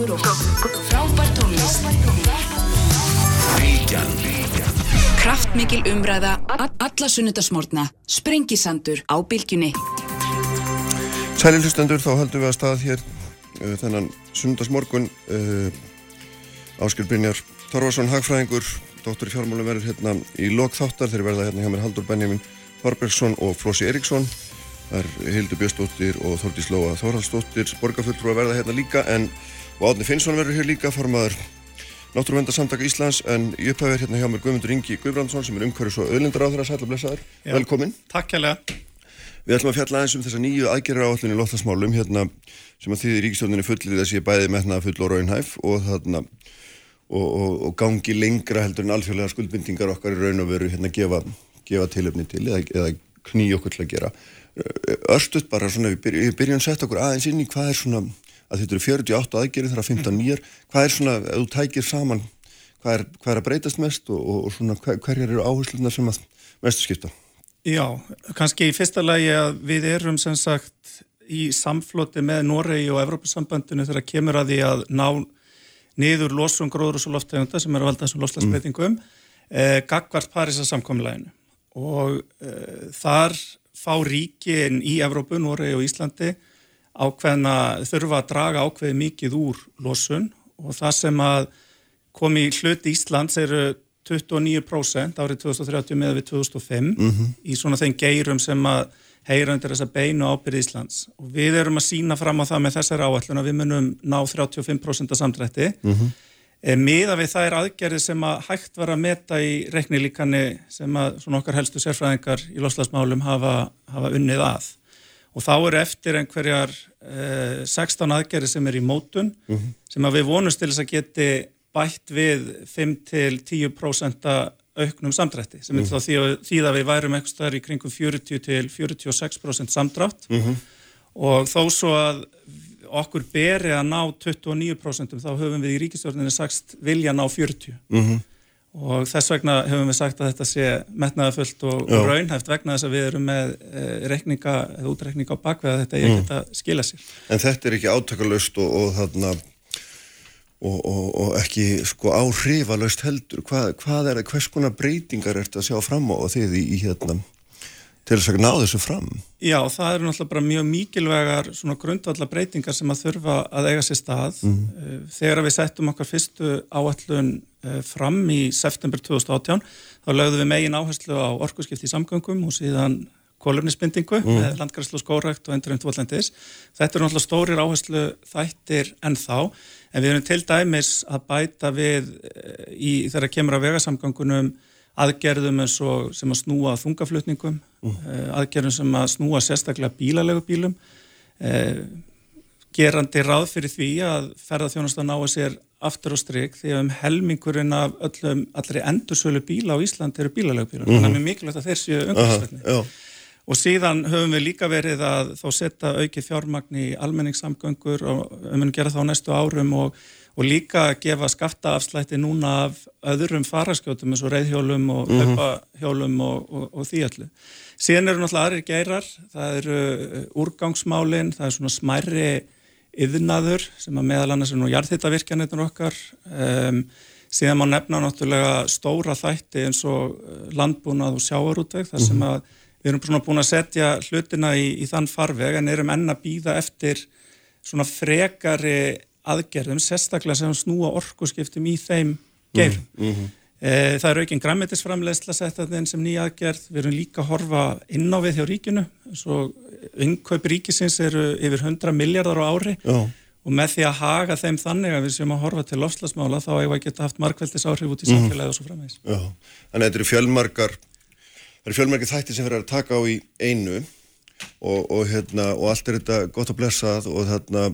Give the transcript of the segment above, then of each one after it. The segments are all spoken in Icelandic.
söngur og frábær tónlist. Kraftmikil umræða, alla sunnudasmórna, sprengisandur á bylgjunni. Sæli hlustendur, þá höldum við að stað hér uh, þennan sunnudasmorgun uh, Áskil Brynjar Torvarsson, hagfræðingur, dóttur í fjármálum verður hérna í lokþáttar þeir verða hérna hjá mér Haldur Benjamin Þorbergsson og Flósi Eriksson Það er Hildur Björnsdóttir og Þordís Lóa Þórhaldsdóttir borgarfulltrú að verða hérna líka en og Átni Finnsson verður hér líka formaður Náttúruvendarsamtaka Íslands en í upphæfið hérna hjá mér Guðmundur Ingi Guðbrandsson sem er umhverjus og öðlindar á þeirra sætla blessaður. Velkomin. Takk kærlega. Við ætlum að fjalla aðeins um þessa nýju aðgerra áallinu loftasmálum hérna sem að þýðir ríkistjóninni fullið þessi bæði metnaða full og raunhæf og þarna og, og, og gangi lengra heldur en alþjóðlega skuldbindingar okkar í raun og veru hérna gefa, gefa tilöfni til eða, eða kný okkur til að gera. Örstuðt bara svona, við byrjum að setja okkur aðeins inn í hvað er svona að þetta eru 48 aðgerið þar að 15 nýjar hvað er svona, ef þú tækir saman hvað er, hvað er að breytast mest og, og svona hver, hverjar eru áherslunar sem að mestu skipta? Já, kannski í fyrsta lagi að við erum sem sagt í samfloti með Noregi og Evrópussambandinu þegar kemur að því að ná niður losum gróður og svo loftegunda sem er að valda þessum loslasbreytingum mm. eh, gagvart Parísa samkomiðlæginu og eh, þar fá ríkin í Evrópu, Noregi og Íslandi ákveðna þurfa að draga ákveði mikið úr losun og það sem að komi í hlut Íslands eru 29% árið 2030 með við 2005 mm -hmm. í svona þeim geirum sem að heyra undir þessa beinu ábyrð Íslands og við erum að sína fram á það með þessari áallun að við munum ná 35% samdrætti mm -hmm. e, miða við það er aðgerði sem að hægt var að meta í reiknilíkanni sem að svona okkar helstu sérfræðingar í loslasmálum hafa, hafa unnið að og þá eru eftir einhverjar eh, 16 aðgerri sem er í mótun mm -hmm. sem að við vonumst til þess að geti bætt við 5-10% auknum samdrætti sem er mm -hmm. þá því, því að við værum eitthvað stær í kringum 40-46% samdrátt mm -hmm. og þó svo að okkur beri að ná 29% þá höfum við í ríkistjórninu sagt vilja ná 40% og þess vegna hefum við sagt að þetta sé metnaðafullt og, og raunhæft vegna þess að við erum með e, reikninga eða útreikninga á bakveða þetta ég mm. geta skila sér. En þetta er ekki átakalust og, og þarna og, og ekki sko áhrifalust heldur. Hvað, hvað er, hvers konar breytingar ert að sjá fram á þið í, í hérna til þess að ná þessu fram? Já, það eru náttúrulega bara mjög mikilvegar svona grundvallar breytingar sem að þurfa að eiga sér stað. Mm. Þegar við settum okkar fyrstu áallun Eh, fram í september 2018 þá lögðum við megin áherslu á orkuskipti í samgöngum og síðan kólumnisbindingu mm. með landgræslu og skórakt og endurinn tvollendis. Þetta eru náttúrulega stórir áherslu þættir en þá en við erum til dæmis að bæta við eh, í þeirra kemur að vegasamgangunum aðgerðum eins og sem að snúa þungaflutningum, mm. aðgerðum sem að snúa sérstaklega bílalegu bílum gerandi ráð fyrir því að ferðarþjónast að ná að sér aftur á stryk því að um helmingurinn af öllum, allri endursölu bíla á Ísland eru bílalögbílar, mm -hmm. þannig að mér mikilvægt að þeir séu umhverfisverðni. Uh -huh, og síðan höfum við líka verið að þá setja aukið fjármagn í almenningssamgöngur og við munum gera það á næstu árum og, og líka gefa skattaafslætti núna af öðrum faraskjótum eins og reyðhjólum og mm -hmm. höfahjólum og, og, og því öllu. Síðan eru náttúrulega aðrir geirar, það eru úrgangsmálinn, það er svona smærri yðnaður sem að meðal annars er nú jarðhittavirkjanetun okkar um, síðan má nefna náttúrulega stóra þætti eins og uh, landbúnað og sjáarútveg þar sem mhm. að við erum svona búin að setja hlutina í, í þann farveg en erum enna býða eftir svona frekari aðgerðum sérstaklega sem snúa orkuskiptum í þeim geirum. Mm -hmm. E, það er aukinn græmitisframlegsla sett að þeim sem nýja aðgerð, við erum líka að horfa inn á við hjá ríkinu, svo Yngkaup ríkisins eru yfir 100 miljardar á ári Já. og með því að haga þeim þannig að við séum að horfa til lofslagsmála þá hefur við geta haft markveldis áhrif út í mhm. samfélagi mm. og svo framvegs. Já, þannig að þetta eru fjölmarkar, það eru fjölmarkar þættir sem verður að taka á í einu og, og, hérna, og allt er þetta gott að blessað og þarna,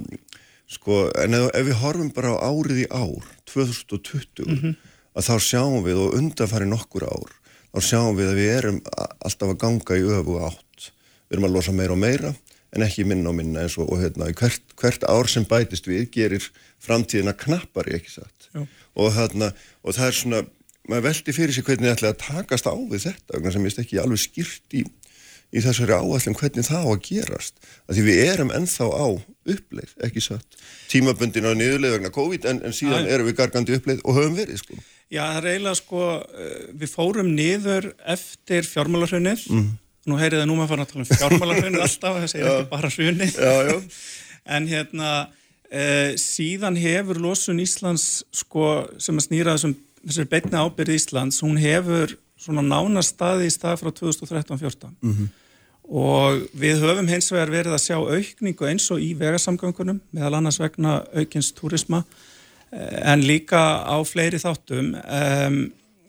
sko, en ef, ef við horfum bara á árið í ár, 2020, mm -hmm. Að þá sjáum við og undanfæri nokkur ár, þá sjáum við að við erum alltaf að ganga í öfu átt. Við erum að losa meira og meira en ekki minna og minna eins og, og hérna, hvert, hvert ár sem bætist við gerir framtíðina knappari ekki satt? Og, hérna, og það er svona maður veldi fyrir sig hvernig það ætla að takast á við þetta sem ég ekki alveg skýrt í, í þessari áallin hvernig það á að gerast. Að því við erum ennþá á uppleið, ekki satt? Tímabundin á niðurleið vegna COVID en, en síðan Æ. erum við gargandi uppleið og höfum verið sko. Já, það er eiginlega sko eh, við fórum niður eftir fjármálarhunnið mm. nú heyrið það nú maður fann að tala um fjármálarhunnið alltaf, það segir ekki bara hrunnið en hérna e, síðan hefur losun Íslands sko sem að snýra þessum þessari beitna ábyrð Íslands, hún hefur svona nánast staði í stað frá 2013-14 mm -hmm. og við höfum hins vegar verið að sjá aukningu eins og í vegarsamgöngunum meðal annars vegna aukins turisma eh, en líka á fleiri þáttum um,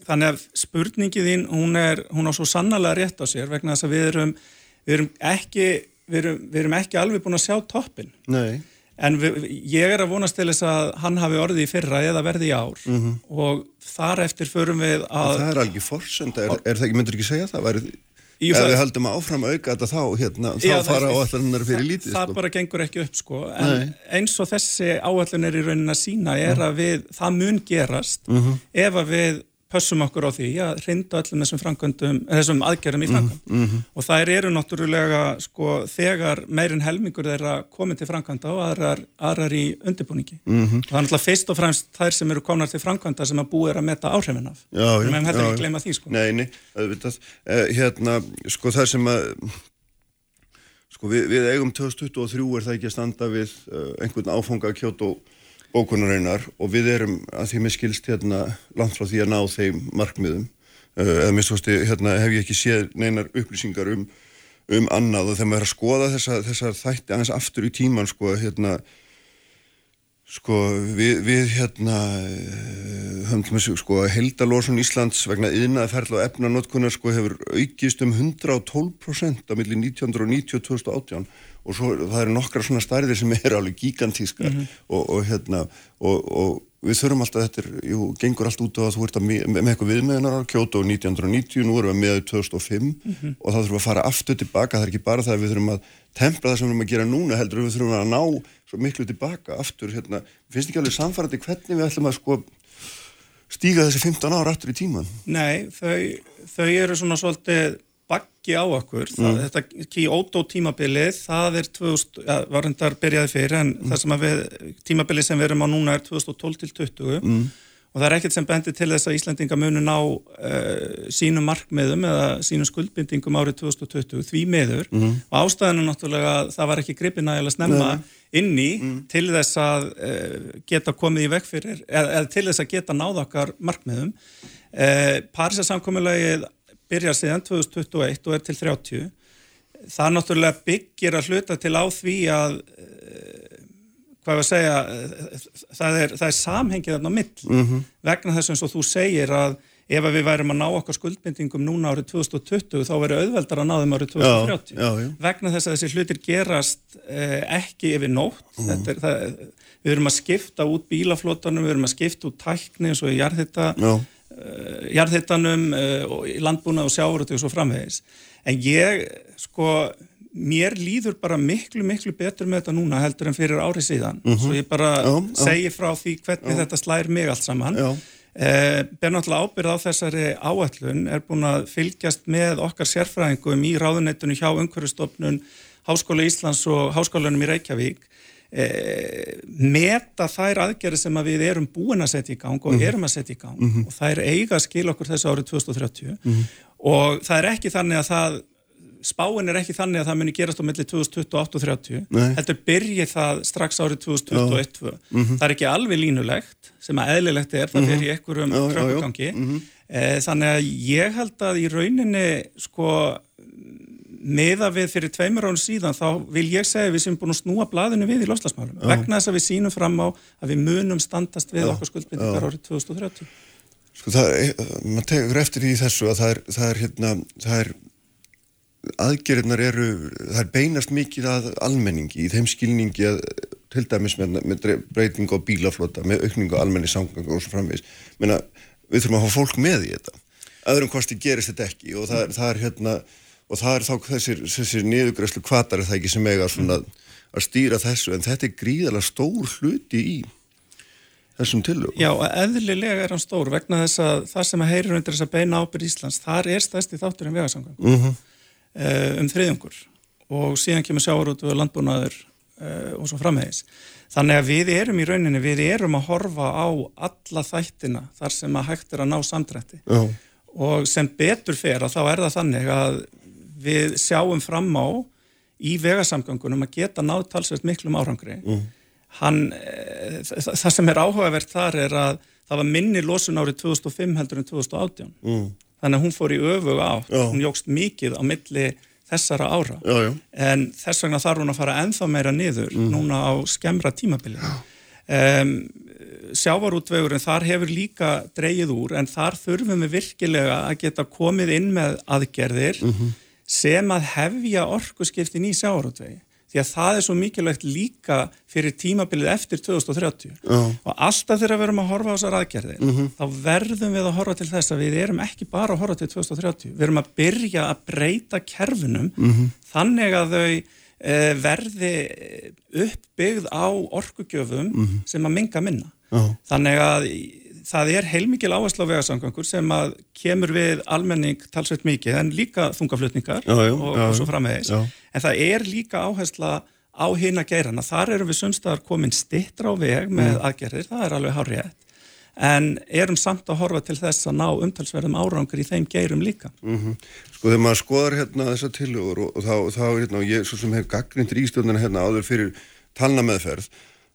þannig að spurningið þín hún er, hún á svo sannlega rétt á sér vegna þess að við erum, við erum ekki við erum, við erum ekki alveg búin að sjá toppin Nei En við, ég er að vonast til þess að hann hafi orðið í fyrra eða verði í ár mm -hmm. og þar eftir förum við að... En það er alveg forsend, er, er það ekki, myndur ekki segja það? Værið, ef við höldum að áfram auka þetta þá, hérna, þá já, fara áallunar fyrir lítið. Það sko. bara gengur ekki upp sko, en eins og þessi áallunar í raunin að sína er að við, það mun gerast mm -hmm. ef að við pössum okkur á því að hrinda öllum þessum þessum aðgerðum í framkvæmd. mm -hmm. og það eru náttúrulega sko þegar meirinn helmingur þeirra komið til framkvæmda og aðrar, aðrar í undirbúningi. Mm -hmm. það er náttúrulega fyrst og fremst þær sem eru komnar til framkvæmda sem að búið er að metta áhrifin af. Já, við hefum hefði ekki gleyma því sko. Nei, nei, það, eh, hérna, sko það sem að sko við, við eigum 2023 er það ekki að standa við uh, einhvern áfanga kjótt og bókunareinar og við erum að því með skilst hérna langt frá því að ná þeim markmiðum. Uh, eða minnst hérna hef ég ekki séð neinar upplýsingar um, um annað. Og þegar maður er að skoða þessa, þessar þætti aðeins aftur í tíman sko hérna Sko við, við hérna til með sig sko heldalósun Íslands vegna yðnaðferðla og efnanótkunar sko hefur aukist um 112% á milli 1990 og 2018 og svo það eru nokkra svona stærðir sem er alveg gigantískar mm -hmm. og, og hérna og, og við þurfum alltaf, þetta er, jú, gengur allt út á að þú ert að með, með eitthvað viðmeðunar Kyoto 1990, nú erum við með 2005 mm -hmm. og þá þurfum við að fara aftur tilbaka það er ekki bara það að við þurfum að tempra það sem við þurfum að gera núna heldur við þurfum að ná svo miklu tilbaka aftur, hérna, finnst ekki alveg samfærandi hvernig við ætlum að sko stíga þessi 15 ára aftur í tíman Nei, þau, þau eru svona svolítið bakki á okkur, mm. það, þetta Kyoto tímabilið, það er 2000, ja, var hendar byrjaði fyrir en mm. það sem að við, tímabilið sem við erum á núna er 2012 til 20 mm. og það er ekkert sem bendir til þess að Íslandinga munu ná uh, sínum markmiðum eða sínum skuldbindingum árið 2020 því meður mm. og ástæðinu náttúrulega það var ekki gripið nægilega snemma Nei. inni mm. til þess að uh, geta komið í vekk fyrir, eða, eða til þess að geta náð okkar markmiðum uh, Parísasamkommulagið byrjar síðan 2021 og er til 30 það náttúrulega byggir að hluta til á því að eh, hvað var að segja það er, það er samhengið þarna á mill mm -hmm. vegna þess og þú segir að ef við værim að ná okkar skuldbindingum núna árið 2020 þá verður auðveldar að ná þeim árið 2030 já, já, já. vegna þess að þessi hlutir gerast eh, ekki yfir nótt mm. er, það, við verum að skipta út bílaflótanum, við verum að skipta út tækni eins og í jarðhitta uh, jarðhittanum uh, í landbúna og sjáurötu og svo framvegis. En ég, sko, mér líður bara miklu, miklu betur með þetta núna heldur en fyrir árið síðan. Uh mhm. -huh. Svo ég bara já, segi frá því hvernig já. þetta slær mig allt saman. Eh, ber náttúrulega ábyrð á þessari áætlun, er búin að fylgjast með okkar sérfræðingum í ráðuneytunum hjá umhverfustofnun Háskóla Íslands og Háskólanum í Reykjavík e, meta þær aðgerði sem að við erum búin að setja í gang og mm -hmm. erum að setja í gang mm -hmm. og er eiga að skil okkur þessu árið 2030 mm -hmm. og það er ekki þannig að það spáin er ekki þannig að það muni gerast á milli 2028 og 30 heldur byrji það strax árið 2021 mhm. það er ekki alveg línulegt sem að eðlilegt er, það fyrir ykkur um tröffugangi mhm. e, þannig að ég held að í rauninni sko meða við fyrir tveimur án síðan þá vil ég segja við sem búin að snúa blæðinu við í lofslagsmálum vegna þess að við sínum fram á að við munum standast við já, okkar skuldbindingar árið 2030 Sko það, maður tegur eftir í þessu að það er, það er hérna, það er aðgerðnar eru, það er beinast mikið að almenningi í þeim skilningi að til dæmis með, með breyting á bílaflota, með aukningu á almenni samgang og svo framvegis, menna við þurfum að hafa fólk með í þetta. Öðrum kosti gerist þetta ekki og það, það er hérna og það er þá þessir, þessir niðugræslu kvatar er það ekki sem eiga svona að stýra þessu en þetta er gríðalega stór hluti í þessum tilögum. Já, eðlilega er hann stór vegna þess að það sem að heyrir undir þess að beina ábyrð Íslands, þar er stæsti þáttur en vegasangum. Mm -hmm. uh, um þriðjungur og síðan kemur sjávarútu og landbúnaður uh, og svo framhegis. Þannig að við erum í rauninni, við erum að horfa á alla þættina þar sem að hægt er að ná samdrætti Já. og sem betur fer að þá er það þannig að við sjáum fram á í vegasamgangunum að geta náð talsveit miklum árangri. Mm. Hann, e, það sem er áhugavert þar er að það var minni losun árið 2005 heldur en 2018. Mm. Þannig að hún fór í öfug átt, Já. hún jógst mikið á milli þessara ára. Já, já. En þess vegna þarf hún að fara ennþá meira niður núna á skemmra tímabili. Um, sjávarútvegurinn þar hefur líka dreyið úr en þar þurfum við virkilega að geta komið inn með aðgerðir sem að hefja orkuskiptin í sjávarútvegi því að það er svo mikilvægt líka fyrir tímabilið eftir 2030 Já. og alltaf þegar við erum að horfa á þessar aðgerðir þá verðum við að horfa til þess að við erum ekki bara að horfa til 2030 við erum að byrja að breyta kerfunum þannig að þau e, verði uppbyggð á orkugjöfum sem að minga minna. Já. þannig að það er heilmikil áherslu á vegasamgangur sem að kemur við almenning talsveit mikið en líka þungaflutningar Já, já, og, og svo framvegis. En það er líka áhersla á hinn að geirana. Þar erum við sumstaðar komin stittra á veg með Mm. aðgerðir, það er alveg hárétt en erum samt að horfa til þess að ná umtalsverðum árangur í þeim geirum líka. Sko þegar maður skoðar hérna þessar tillögur og, og þá, þá er hérna, og ég svo sem hef gaggrind ríkstjórnina hérna áður fyrir talnameðferð,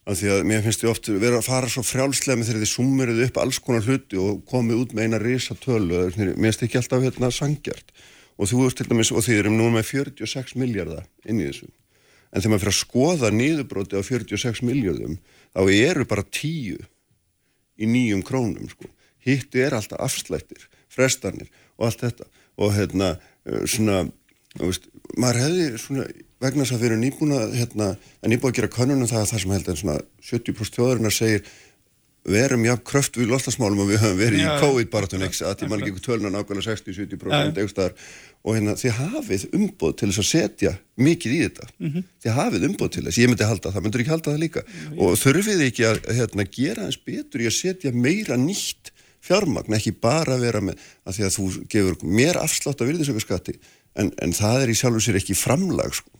af því að mér finnst ég oft vera að fara svo frjálslega með þegar þið summerið upp alls konar hluti og komið út með eina risa tölu, það svona- mér finnst ekki alltaf hérna sangjart og þú veist til dæmis, og þið erum nú með 46 miljardar inn í þessu, en þegar maður fyrir að skoða niðurbróti á 46 miljardum, þá eru bara 10 í nýjum krónum sko. hitt er alltaf afslættir frestanir og allt þetta. Og hérna svona veist, maður hefði svona vegna þess að við erum nýbúin að hérna, en nýbúin að gera könnunum það að það sem held svona 70% þjóðarinnar segir við erum jafn kröft við lostasmálum og við höfum verið Já, í COVID-baratun að ég man ekki tölna nákvæmlega 60-70% einhverstaðar og hérna þið hafið umboð til þess að setja mikið í þetta. Þið hafið umboð til þess, ég myndi halda það myndur ekki halda það líka? Og þurfið ekki að hérna, gera eins betur í að setja meira nýtt fjármagn, ekki bara vera með að því að þú gefur mér afslátt af virðisöku en, en það er í sjálfur sér ekki framlag sko.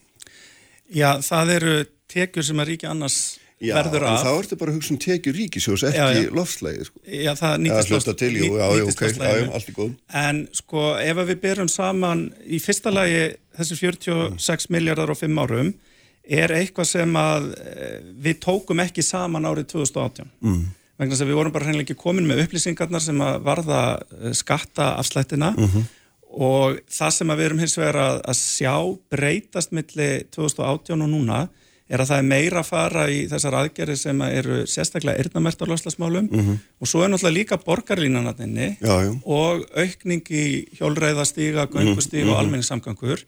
Já, það eru tekjur sem að ríki annars Já, verður en af þá ertu bara að hugsa um tekjur ríkisjós ekki Já, já. lofslægið sko. Já, það Já, til, jú, já, já, ok, já, já, allt í góð En sko, ef við byrjum saman í fyrsta lagi þessi 46 miljardar á fimm árum er eitthvað sem að eh, við tókum ekki saman árið 2018 mm. vegna að við vorum bara hreinlega ekki komin með upplýsingarnar sem að varða eh, skatta afslættina og það sem að við erum hins vegar að, að sjá breytast milli 2018 og núna er að það er meira að fara í þessar aðgerði sem að eru sérstaklega eyrnamert á loslasmálum og svo er náttúrulega líka borgarlínanatinni Já, já. og aukning í hjólreiðastíga, göngustíga og almenningssamgangur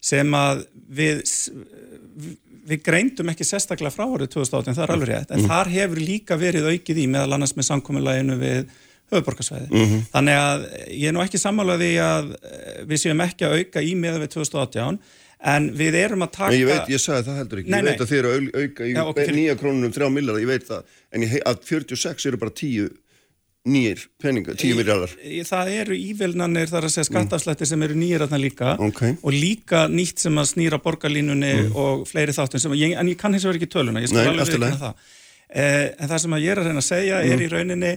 sem að við, við greindum ekki sérstaklega frá árið 2018, það er alveg rétt, en þar hefur líka verið aukið í meðal annars með samkominlæginu við höfuborgarsvæði. Þannig að ég er nú ekki sammálaði að eh, við séum ekki að auka í meða við 2018, en við erum að taka... Nei, ég veit, ég sagði það heldur ekki, Nei, ég veit nei. að þið eru að au- auka í Já, ok, fyrir- nýja krónunum 3 miljardar, ég veit það, en ég, að 46 eru bara 10 nýjir peninga, 10 miljardar. Það eru ívilnanir þar að segja skattafslættir sem eru nýjir þarna líka Ok. og líka nýtt sem að snýra borgarlínunni og fleiri þáttum sem, ég, en ég kann hins vegar ekki töluna, ég skal alveg lagi. viðurkenna það. Eh, en það sem að ég er að reyna að segja er í rauninni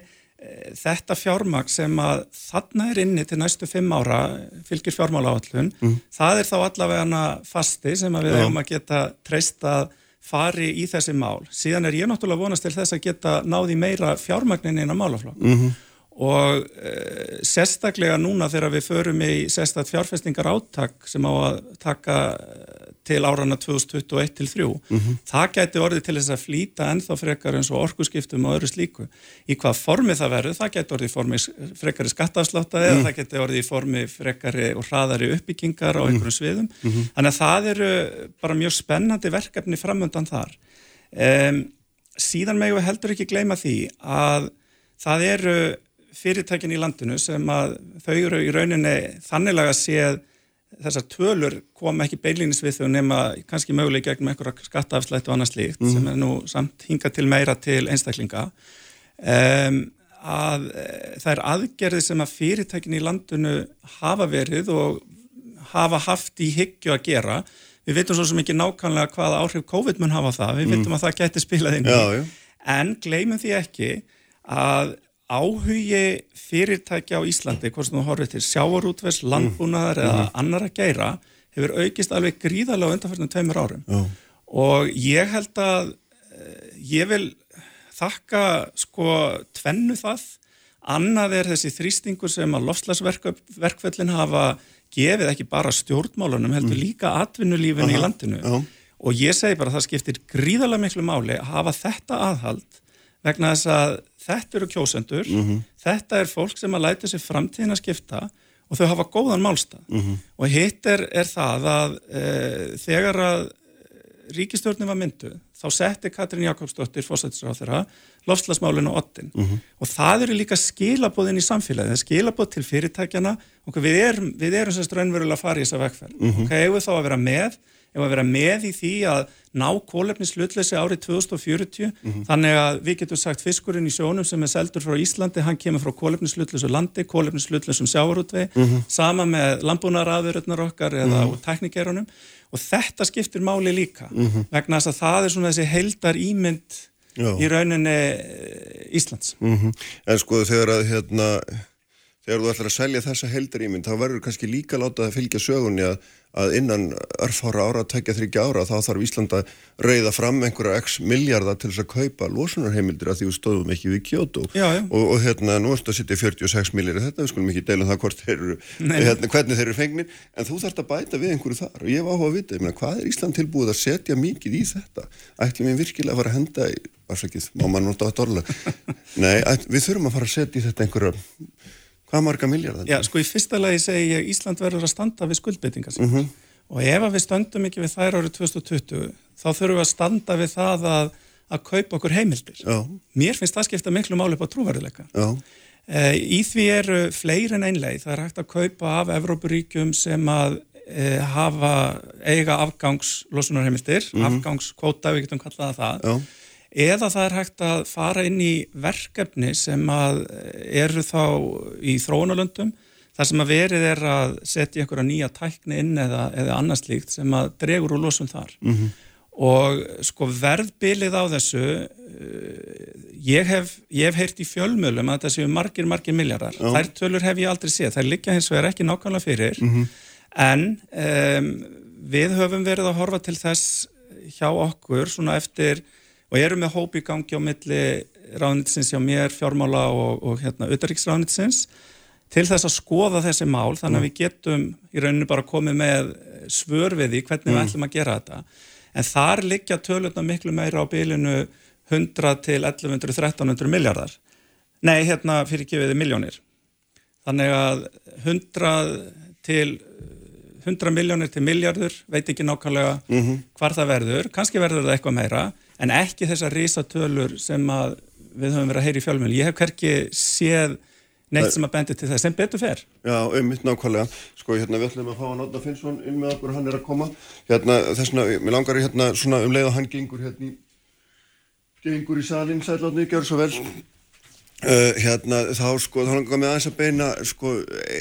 þetta fjármagn sem að þarna er inni til næstu fimm ára fylgir fjármála áallun, það er þá allavega fasti sem að við hefum að geta treyst að fari í þessi mál. Síðan er ég náttúrulega vonast til þess að geta náði meira fjármagnin inn á málaflokk. Og uh, sérstaklega núna þegar við förum í sérstaklega fjárfestingar áttak sem á að taka eh, til árana 2021 til 3 það gæti orðið til þess að flýta ennþá frekar eins og orkuskiptum og öðru slíku. Í hvað formi það verður, það gæti orðið í formi frekari skattafsláta eða það gæti orðið í formi frekari og hraðari uppbyggingar á einhverjum sviðum. Þannig að það eru bara mjög spennandi verkefni framöndan þar. Um, síðan megum við heldur ekki gleyma því að það eru fyrirtækin í landinu sem að þau eru í rauninni þanniglega séð þessar tölur koma ekki beinlýnis við þau nema kannski möguleg gegnum einhverja skattaafslætt og annað slíkt sem er nú samt hinga til meira til einstaklinga. Um, að e, það er aðgerði sem að fyrirtækin í landinu hafa verið og hafa haft í hyggju að gera við veitum svo sem ekki nákvæmlega hvaða áhrif COVID mun hafa það, við veitum mm. að það geti spilað inn í, en gleymum því ekki að áhugi fyrirtækja á Íslandi, hvort sem þú horfið til sjáarútvers, mm. landbúnaðar mm. eða annar að geyra, hefur aukist alveg gríðarlega undanfærtum tveimur árum Já. og ég held að eh, ég vil þakka sko tvennu það annað er þessi þrýstingur sem að lofslagsverkvöldin hafa gefið ekki bara stjórnmálunum heldur mm. líka atvinnulífinu í landinu já. og ég segi bara að það skiptir gríðarlega miklu máli að hafa þetta aðhald vegna þess að þetta eru kjósendur, mm -hmm. þetta er fólk sem að læta sér framtíðin að skipta og þau hafa góðan málstað mm -hmm. og hitt er, er það að e, þegar að ríkistjórnum var myndu þá setti Katrín Jakobsdóttir fósættisráð þeirra lofslagsmálinu og ottin mm -hmm. og það eru líka skilabóðin í samfélagi, það er skilabóð til fyrirtækjana og við erum, við erum semst raunverulega að fara í þessa vegferð mm -hmm. og hefur þá að vera með ef að vera með í því að ná kólefnislutleysi árið 2040 mm -hmm. þannig að við getum sagt fiskurinn í sjónum sem er seldur frá Íslandi, hann kemur frá kólefnislutleysum landi, kólefnislutleysum sjávarútvei mm -hmm. sama með landbúnaraðuröðnar okkar eða mm -hmm. teknikerunum og þetta skiptir máli líka mhm. vegna þess að það er svona þessi heldar ímynd Já. í rauninni eh, Íslands mhm. En sko þegar að hérna þegar þú ætlar að selja þessa heldar ímynd þá verður kannski líka látað að fylgja sögunni að að innan örfára ára, tekja þryggja ára þá þarf Íslanda að reyða fram einhverja x miljardar til þess að kaupa losunarheimildir að því við stóðum ekki við Kyoto. Já, já. Og, og hérna nú erstu að setja 46 miljardir þetta, við skulum ekki deila um það hvort þeir eru, hérna, hvernig þeir eru fengnir en þú þarfst að bæta við einhverju þar. Og ég var áhuga að vita, ég meina hvað er Ísland tilbúið að setja mikið í þetta, ætlum við virkilega að fara að henda í, afsakið, má maður nota þetta orðlega, nei, við þurfum að fara að setja í þetta einhverja Hvað marga miljardar? Já, sko í fyrsta lagi segi ég Ísland verður að standa við skuldbeitingar mm -hmm. og ef við stöndum ekki við þær árið 2020 þá þurfum við að standa við það að, að kaupa okkur heimildir. Já. Mér finnst það skipta miklu máli upp á trúverðileika. E, í því eru fleiri en einleið. Það er hægt að kaupa af Evrópuríkjum sem að e, hafa eiga afgangslosunarheimildir, mm -hmm. afgangskvóta, við getum kallaða það. Já eða það er hægt að fara inn í verkefni sem að eru þá í þróunalöndum þar sem að verið er að setja einhverja nýja tækni inn eða, eða annars líkt sem að dregur úr losum þar mm -hmm. og sko verðbilið á þessu eh, ég hef, ég hef heyrt í fjölmjölum að það séu margir, margir miljardar oh. þær tölur hef ég aldrei séð, þær liggja hins vegar ekki nákvæmlega fyrir mm -hmm. en um, við höfum verið að horfa til þess hjá okkur svona eftir og erum með hóp í gangi á milli ráðnitsins hjá mér, fjármála og, og hérna, auðaríksráðnitsins til þess að skoða þessi mál þannig að mm. við getum í rauninu bara komið með svör við því hvernig mm. við ætlum að gera þetta en þar liggja tölurna miklu meira á bylinu 100 til 1100-1300 miljardar nei, hérna fyrir ekki viði miljónir þannig að 100 til 100 miljónir til miljardur, veit ekki nákvæmlega mm -hmm. hvar það verður, kannski verður það eitthvað meira en ekki þessar risatölur sem við höfum verið að heyra í fjölmjölu. Ég hef hverki séð neitt sem að bendi til það sem betur fer. Já, einmitt nákvæmlega. Sko, hérna við ætlum að fá að Notna Finnsson inn með okkur, hann er að koma. Hérna þessna, mér langar hérna svona um leið og hann gengur hérna í, gengur í salin, sælátni, gjör svo vel. Uh, hérna þá sko, þá langar mér aðeins að beina sko, e,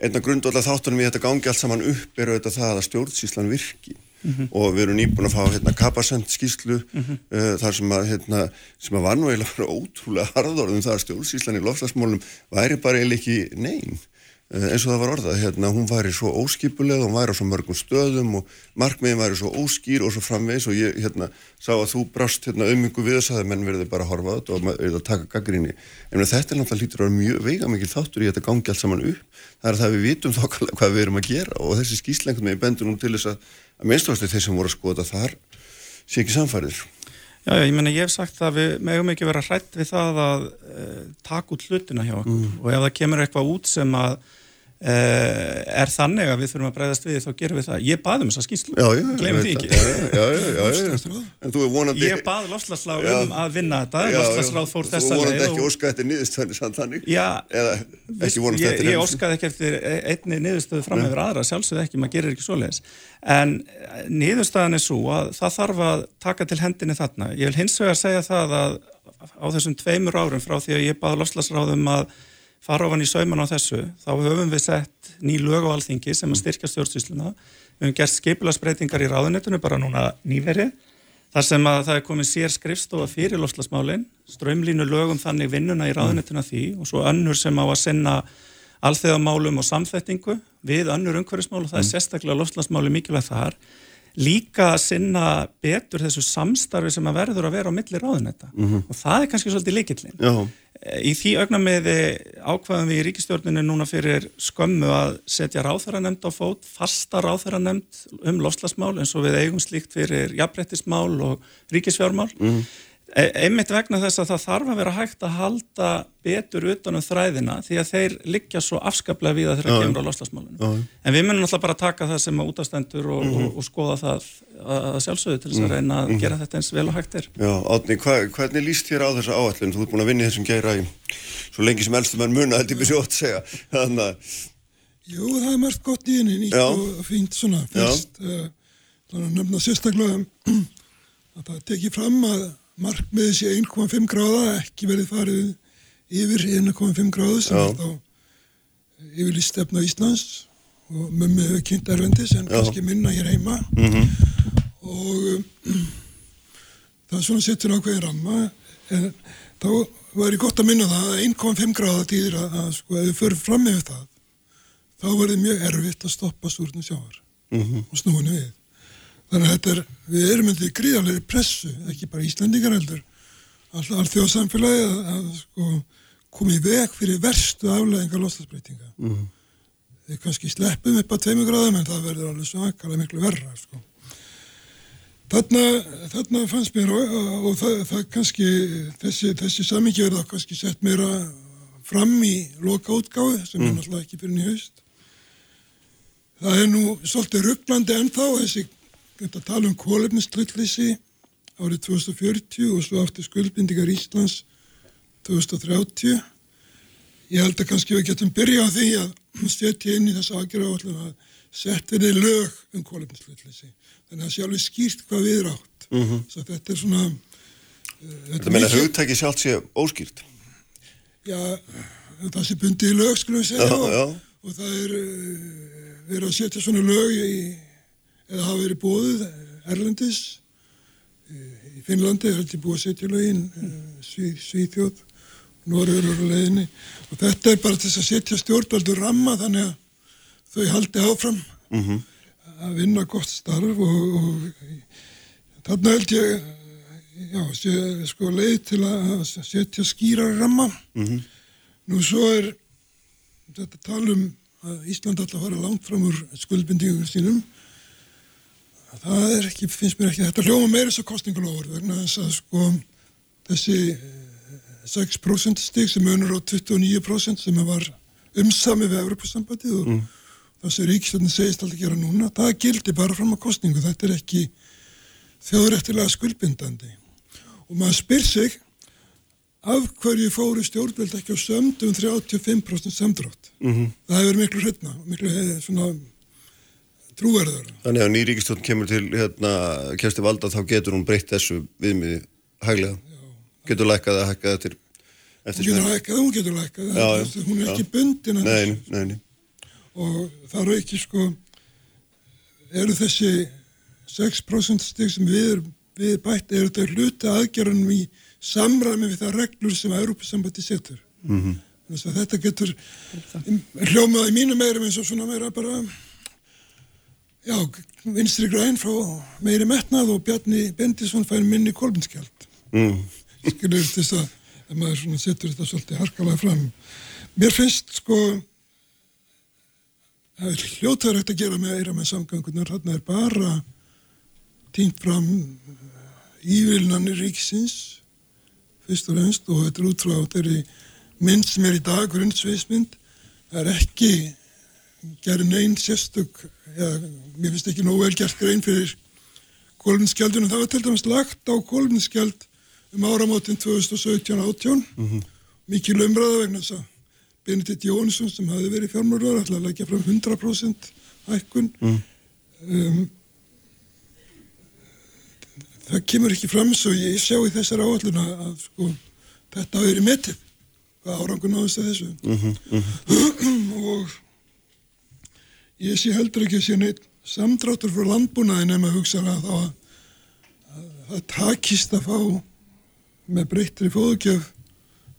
einna grundvalla þáttunum í þetta gangi allt saman upp er auðvitað það að stjórnsíslan virki mm -hmm. og við erum nýbúin að fá hérna, kapasend skýslu mm -hmm. uh, þar sem að, hérna, sem að var nú eiginlega ótrúlega harðorðum það að stjórnsíslan í lofslagsmólum væri bara eiginlega ekki neyn eins og það var orðað, hérna, hún væri svo óskipuleg hún væri á svo mörgum stöðum og markmiðin væri svo óskýr og svo framvegs og ég hérna, sá að þú brást hérna, auðmingu við þess að menn verði bara að horfa á þetta og verði að taka gaggrinni en þetta er náttúrulega lítur að vera mjög veiga mikil þáttur í þetta gangi allt saman upp. Það er það við vitum þá hvað við erum að gera og þessi skýslengun með bendur nú til þess að að minnstofasti þeir sem voru að skoða þar sé ekki samfærið Já, ég menna ég hef sagt að við megum ekki vera hrætt við það að e, taka út hlutina hjá okkur. Mm. og ef það kemur eitthvað út sem að er þannig að við þurfum að breyðast við þá gerum við það, ég baði um þessa skýrslu. Glemum því ekki. en þú er vonandi ég baði lofslagsláð um að vinna þetta. Lofslagsláð fór þess að þú vonandi ekki óskaði eftir niðurstöðinu samt þannig? Eða ekki vonandi eftir ég óskaði ekki eftir einni niðurstöðu fram yfir aðra sjálfsögð ekki, maður gerir ekki svo leiðis en niðurstöðan er svo að það þarf að taka til hendinni þarna. Ég vil hins vegar segja það að á þessum tveimur árum frá því að að fara ofan í sauman á þessu, þá höfum við sett ný lög á alþingi sem að styrkja stjórnsýsluna. Við höfum gert skeipilagsbreytingar í ráðunetinu bara núna nýverið. Þar sem að það er komið sér skrifstofa fyrir lofslagsmálinn, strömlínu lögum þannig vinnuna í ráðunetuna því og svo önnur sem á að sinna alþeðamálum og samþettingu við önnur umhverfismál og það er sérstaklega lofslagsmáli mikilvægt þar líka að sinna betur þessu samstarfi sem að verður að vera á milli ráðunetta mm -hmm. og það er kannski svolítið líkillin. Í því augnameði ákvaðum við í ríkistjórninu núna fyrir skömmu að setja ráþæranemnd á fót, fasta ráþæranemnd um lofslagsmál eins og við eigum slíkt fyrir jafnbrettismál og ríkisfjármál. Mm -hmm. E, einmitt vegna þess að það þarf að vera hægt að halda betur utanum þræðina því að þeir liggja svo afskaplega við að þeirra kemur á loslasmálunum. En við munum alltaf bara taka það sem útastendur og, mm -hmm. og, og skoða það að sjálfsögðu til þess að mhm. reyna að mm -hmm. gera þetta eins vel og hægt er. Já, Átni, hva, hvernig líst þér á þessu áallin? Þú ert búin að vinna í þessum gæra í svo lengi sem elstum en muna, þetta er mjög sjótt að segja. Þannig að... Jú, það er margt gott í henni, nýtt og fínt svona, fyrst. Uh, þannig að nefna sérstaklega að það tekið fram að markmiði sé 1,5 gráða ekki verið farið yfir 1,5 gráðu sem er þá yfirlýst stefna Íslands og mömmu hefur kynnt erfendis en Já. kannski minna hér heima mm -hmm. og um, það er svona settur ákveðin ramma en þá var ég gott að minna það að 1,5 gráða týðir að, að sko ef við förum fram með það þá verður mjög erfitt að stoppa stúrnum sjávar mm -hmm. og snúinu við Þannig að þetta er, við erum myndið gríðarlega pressu, ekki bara Íslandingar heldur, alltaf þjóðsamfélagi að, að sko, komið veg fyrir verstu afleðingar lostasbreytinga. Mm. Þeir kannski sleppum upp að tveimu gráðum en það verður alveg svakalega miklu verra. Sko. Þarna, þarna fannst mér og, og það, það kannski, þessi, þessi samingi verða kannski sett meira fram í loka útgáðu sem mm. er náttúrulega ekki fyrir nýjaust. Það er nú svolítið rugglandi ennþá þessi þetta tala um kólefnistryllissi árið 2040 og svo aftur skuldbindingar Íslands 2030. Ég held að kannski við getum byrja á því að setja inn í þessu aðgerða að setja í lög um kólefnistryllissi. Þannig að sjálfur skýrt hvað við er átt. Mm -hmm. Þetta er svona... Uh, þetta meina að hugtæki sjálf sé óskýrt? Já, það sé bundið í lög, skulum við segja, já, já. Og, og það er uh, verið að setja svona lög í eða hafa verið bóðuð eh, Erlendis í Finnlandi er þetta búið að setja lögin eh, Sví, Svíþjóð Norður og leðinni og þetta er bara til að setja stjórnvaldur ramma þannig að þau haldi áfram mm -hmm. að vinna gott starf og, og þarna held ég já, sé, sko leið til að setja skýra ramma mm -hmm. nú svo er þetta talum að Ísland alltaf fara langt fram úr skuldbindingum sínum það er ekki, finnst mér ekki, þetta hljóma meira að kostningalofur vegna þess að sko þessi 6% eh, stig sem önur á 29% sem var umsami við Evropasambandið og mm. það sem ríkistöndin segist alltaf gera núna, það gildi bara fram á kostningu, þetta er ekki þjóðrættilega skuldbindandi og maður spyr sig af hverju fóru stjórnveld ekki á sömdu um 35% samdrátt mm -hmm. það hefur miklu hreitna miklu hefði svona trúverður. Þannig að nýríkistjórn kemur til hérna, kjæsti valda þá getur hún breytt þessu viðmiði hæglega. Já. Getur lækkað að hækka þetta eftir það. Hún getur lækkað, hún getur lækkað. Já, hún er já. ekki bundin að þessu. Nei, nei, nei. Og það eru ekki sko, eru þessi 6% stig sem við við bætt, eru þetta hluti aðgerðanum í samræmi við það reglur sem að Európa-sambandi setur. Mm -hmm. Þetta getur hljómaði mínu meirum eins og svona meira bara Já, vinstri græn frá meiri metnað og Bjarni Bendisson fær minni kolbinskjald. Mm. Skilur þess að, að maður setur þetta svolítið harkalega fram. Mér finnst sko, það er hljótaður hægt að gera með eira með samgangunar, þarna er bara týnt fram ívilnanir ríksins, fyrst og reynst, og þetta er út frá þeirri mynd sem er í dag, grunnsveismynd, það er ekki gerði neyn sérstök ja, mér finnst ekki nógu vel gert grein fyrir kólumskjaldunum, það var til dæmis lagt á kólumskjald um áramáttin 2017-18 mm -hmm. mikið lömbraða vegna þess að Benedikt Jónsson sem hafi verið fjármjörður ætlaði að leggja fram 100% hækkun mm. um, það kemur ekki fram svo ég sjá í þessar áalluna að sko, þetta hafi verið metið hvað árangur náðist að þessu mm -hmm. og ég sé heldur ekki að sé neitt samdráttur frá landbúnaði nema að hugsa að þá að það takist að fá með breyttri fóðugjöf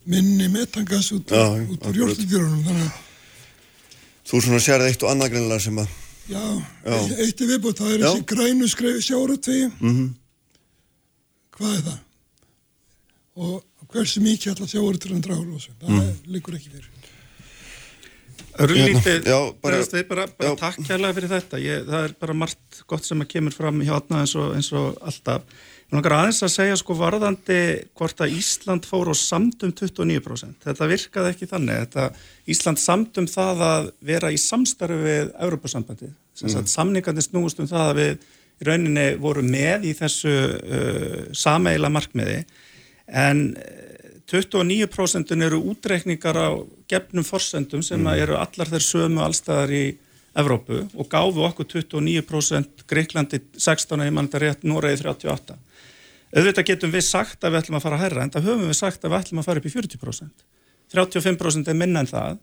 minni metangas út, Já, út úr að Þú svona sérði eitt og annað greinilega sem að Já, Já. e- eitt er viðbútt, það er Já. þessi grænu skrefi sjáratvegi. Mm Mhm. Hvað er það? Og hversu mikið ætla sjáratveginn draga úr losun? Það Mhm. liggur ekki fyrir. Örlítið, Já, bara- bara, bara, takk kærlega fyrir þetta, ég, það er bara margt gott sem að kemur fram hjá Átna eins eins og alltaf. Ég langar aðeins að segja sko varðandi hvort að Ísland fór og samdum 29%. Þetta virkaði ekki þannig. Þetta, Ísland samdum það að vera í samstarfi við Európa-sambandið. Sem sagt samningandi snúist um það að við í rauninni voru með í þessu uh, sameila markmiði en 29% eru útreikningar á gefnum forsendum sem mm. eru allar þeir sömu allstæðar í Evrópu og gáfu okkur 29% Greiklandi 16 ég mann þetta rétt, Noregi 38 auðvitað getum við sagt að við ætlum að fara að herra en það höfum við sagt að við ætlum að fara upp í 40% 35% er minna en það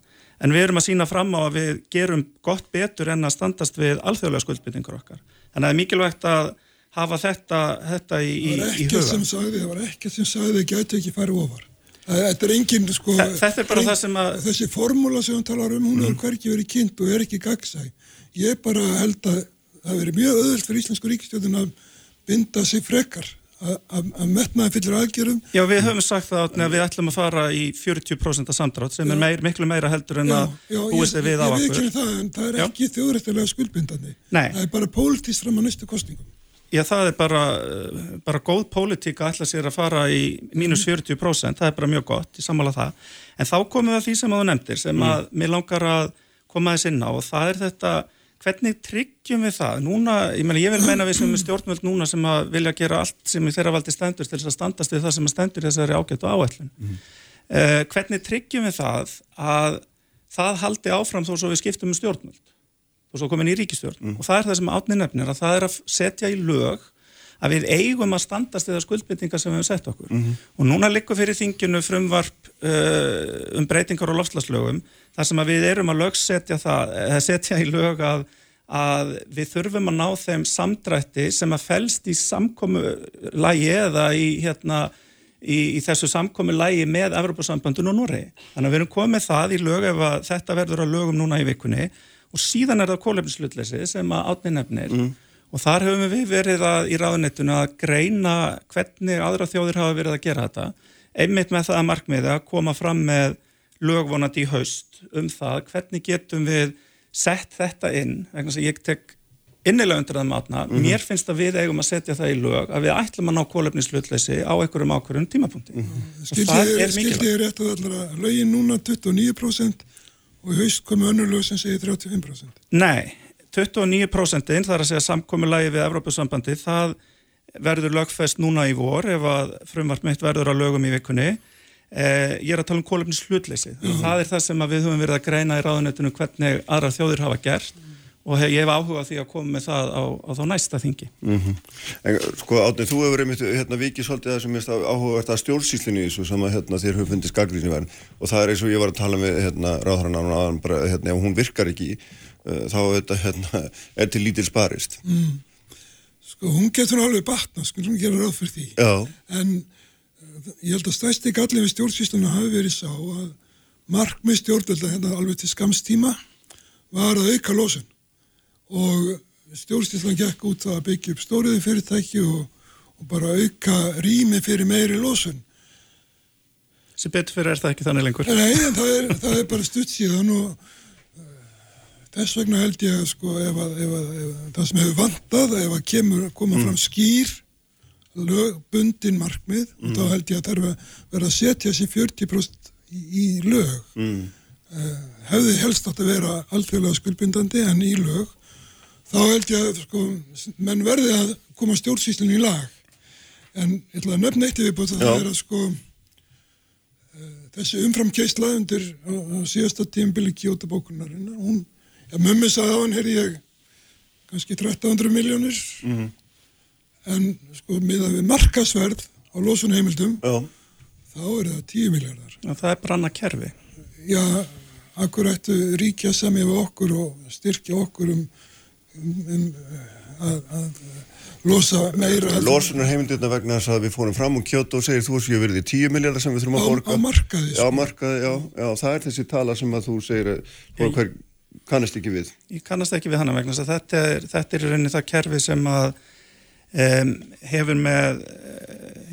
en við erum að sína fram á að við gerum gott betur en að standast við alþjóðlega skuldbyttingur okkar þannig að það er mikilvægt að hafa þetta, þetta í, í, Það var í ekkert huga sem sagði, það var ekkert sem sagði þau gæti ekki farið ofar. Þetta er engin, sko... Þe- þetta er bara það sem að- Þessi formúla sem hún talar um, hún Mm. hefur hverki verið kynnt og er ekki gagsæ. Ég bara held að það veri mjög öðvöld fyrir Íslensku ríkistjóðin að binda sig frekar, að- að að metnaði fyllir aðgjörum Já, við höfum sagt það Árni, að við ætlum að fara í 40% af samdrátt sem er meir, miklu meira heldur en að búist er við á ég, ég okkur. viðkynna það, en það er Já. ekki þjóðrættilega skuldbindandi. Nei. Það er bara pólitískt fram að næstu kostningum. Já, það er bara, bara góð pólitík að ætla sér að fara í mínus 40%, það er bara mjög gott, ég sammála það. En þá komum við að því sem þú nefndir, sem að mér langar að koma þess inn á og það er þetta, hvernig tryggjum við það? Núna, ég meina, ég vil meina við sem er stjórnvöld núna sem að vilja gera allt sem í þeirra valdi stendur til þess að standast við það sem að stendur í þessari ágættu áætlun. Uh, hvernig tryggjum við það að það haldi áfram þó svo við skiptum um stjórnvöld? Og svo komin í ríkistjórn og það er það sem átni nefnir að það er að setja í lög að við eigum að standast eða skuldbyttingar sem við hefum sett okkur. Og núna likur fyrir þinginu frumvarp uh, um breytingar og lofslagslögum þar sem að við erum að lögsetja það, setja í lög að, að við þurfum að ná þeim samdrætti sem að felst í samkomu lægi eða í hérna í, í þessu samkomi lægi með Evropasambandun og Noregi. Þannig að við erum komið það í lög ef þetta verður að lögum núna í vikunni og síðan er það kólefnislutleysi sem að átni nefnir. Og þar höfum við verið að, í ráðunettuna að greina hvernig aðra þjóðir hafa verið að gera þetta. Einmitt með það að markmiði að koma fram með lögvonandi í haust um það hvernig getum við sett þetta inn vegna þess að ég tek innilega undir það matna, mér finnst að við eigum að setja það í lög að við ætlum að ná kólefnislutleysi á einhverjum ákvörðum tímapunkti. Og Skildi það er mikilvægt. ég rétt að lögin núna 29% og í haust komu önnur lög sem segir 35%. Nei, 29% þar að segja samkomulagi við Evrópusambandi, það verður lögfest núna í vor ef að frumvart mitt verður að lögum í vikunni. Eh, ég er að tala um kólefnis hlutleysi. Það er það sem við höfum verið að greina í ráðunetinu hvernig aðra þjóðir hafa gert og hef, ég hef áhuga á því að koma með það á, á þá næsta þingi. En sko Átni, þú hefur einmitt hérna, vikið svolítið það sem er áhugavert að stjórnsýslinu í þessu sem að hérna, þér höfum fundið skagrísniverðin og það er eins og ég var að tala með hérna, ráðhrann á hann bara, hérna, ef hún virkar ekki uh, þá þetta, hérna, er til lítil sparist. Sko, hún getur alveg batna, sko, hún gerir ráð fyrir því. Já, En uh, ég held að stæsti gallin við stjórnsýsluna hafi verið sá að markmið stjórnvölda hérna alveg til skamstíma var að auka losun og stjórnsýslan gekk út að byggja upp stóriði fyrirtæki og, og bara auka rými fyrir meiri losun. Sem betur fyrir er það ekki þannig lengur. Nei, en það er, það er bara stutt síðan og uh, þess vegna held ég að sko ef að, ef að, ef að það sem hefur vantað, ef að kemur, koma fram skýr lögbundin markmið og þá held ég að það er að setja þessi 40% í, í lög. Mm. hefði helst átt að vera alþjóðlega skuldbindandi en í lög þá held ég að sko, menn verði að koma stjórnsýslinu í lag. En ég ætla að nefna eitt búið að það er að sko þessi umframkeisla undir á, á síðasta tímbili kjótabókunarinnar hún, já, mömmu sagði á hann heyrði ég kannski 1300 miljónir en sko miðað við markasverð á losunheimildum já, þá er það 10 miljardar. Já, það er bara annað kerfi. Já, akkur ættu ríkja samið við okkur og styrkja okkur um að, að losa meira. Lósunar heimildirna vegna þess að við fórum fram um kjótt og segir þú að ég verði 10 miljardar sem við þurfum að borga. Á, á markaði. Já, markaði, já, já, það er þessi tala sem að þú segir að hver kannast ekki við. Ég kannast ekki við hana vegna þess að þetta er, þetta er í rauninni það kerfi sem að um, hefur með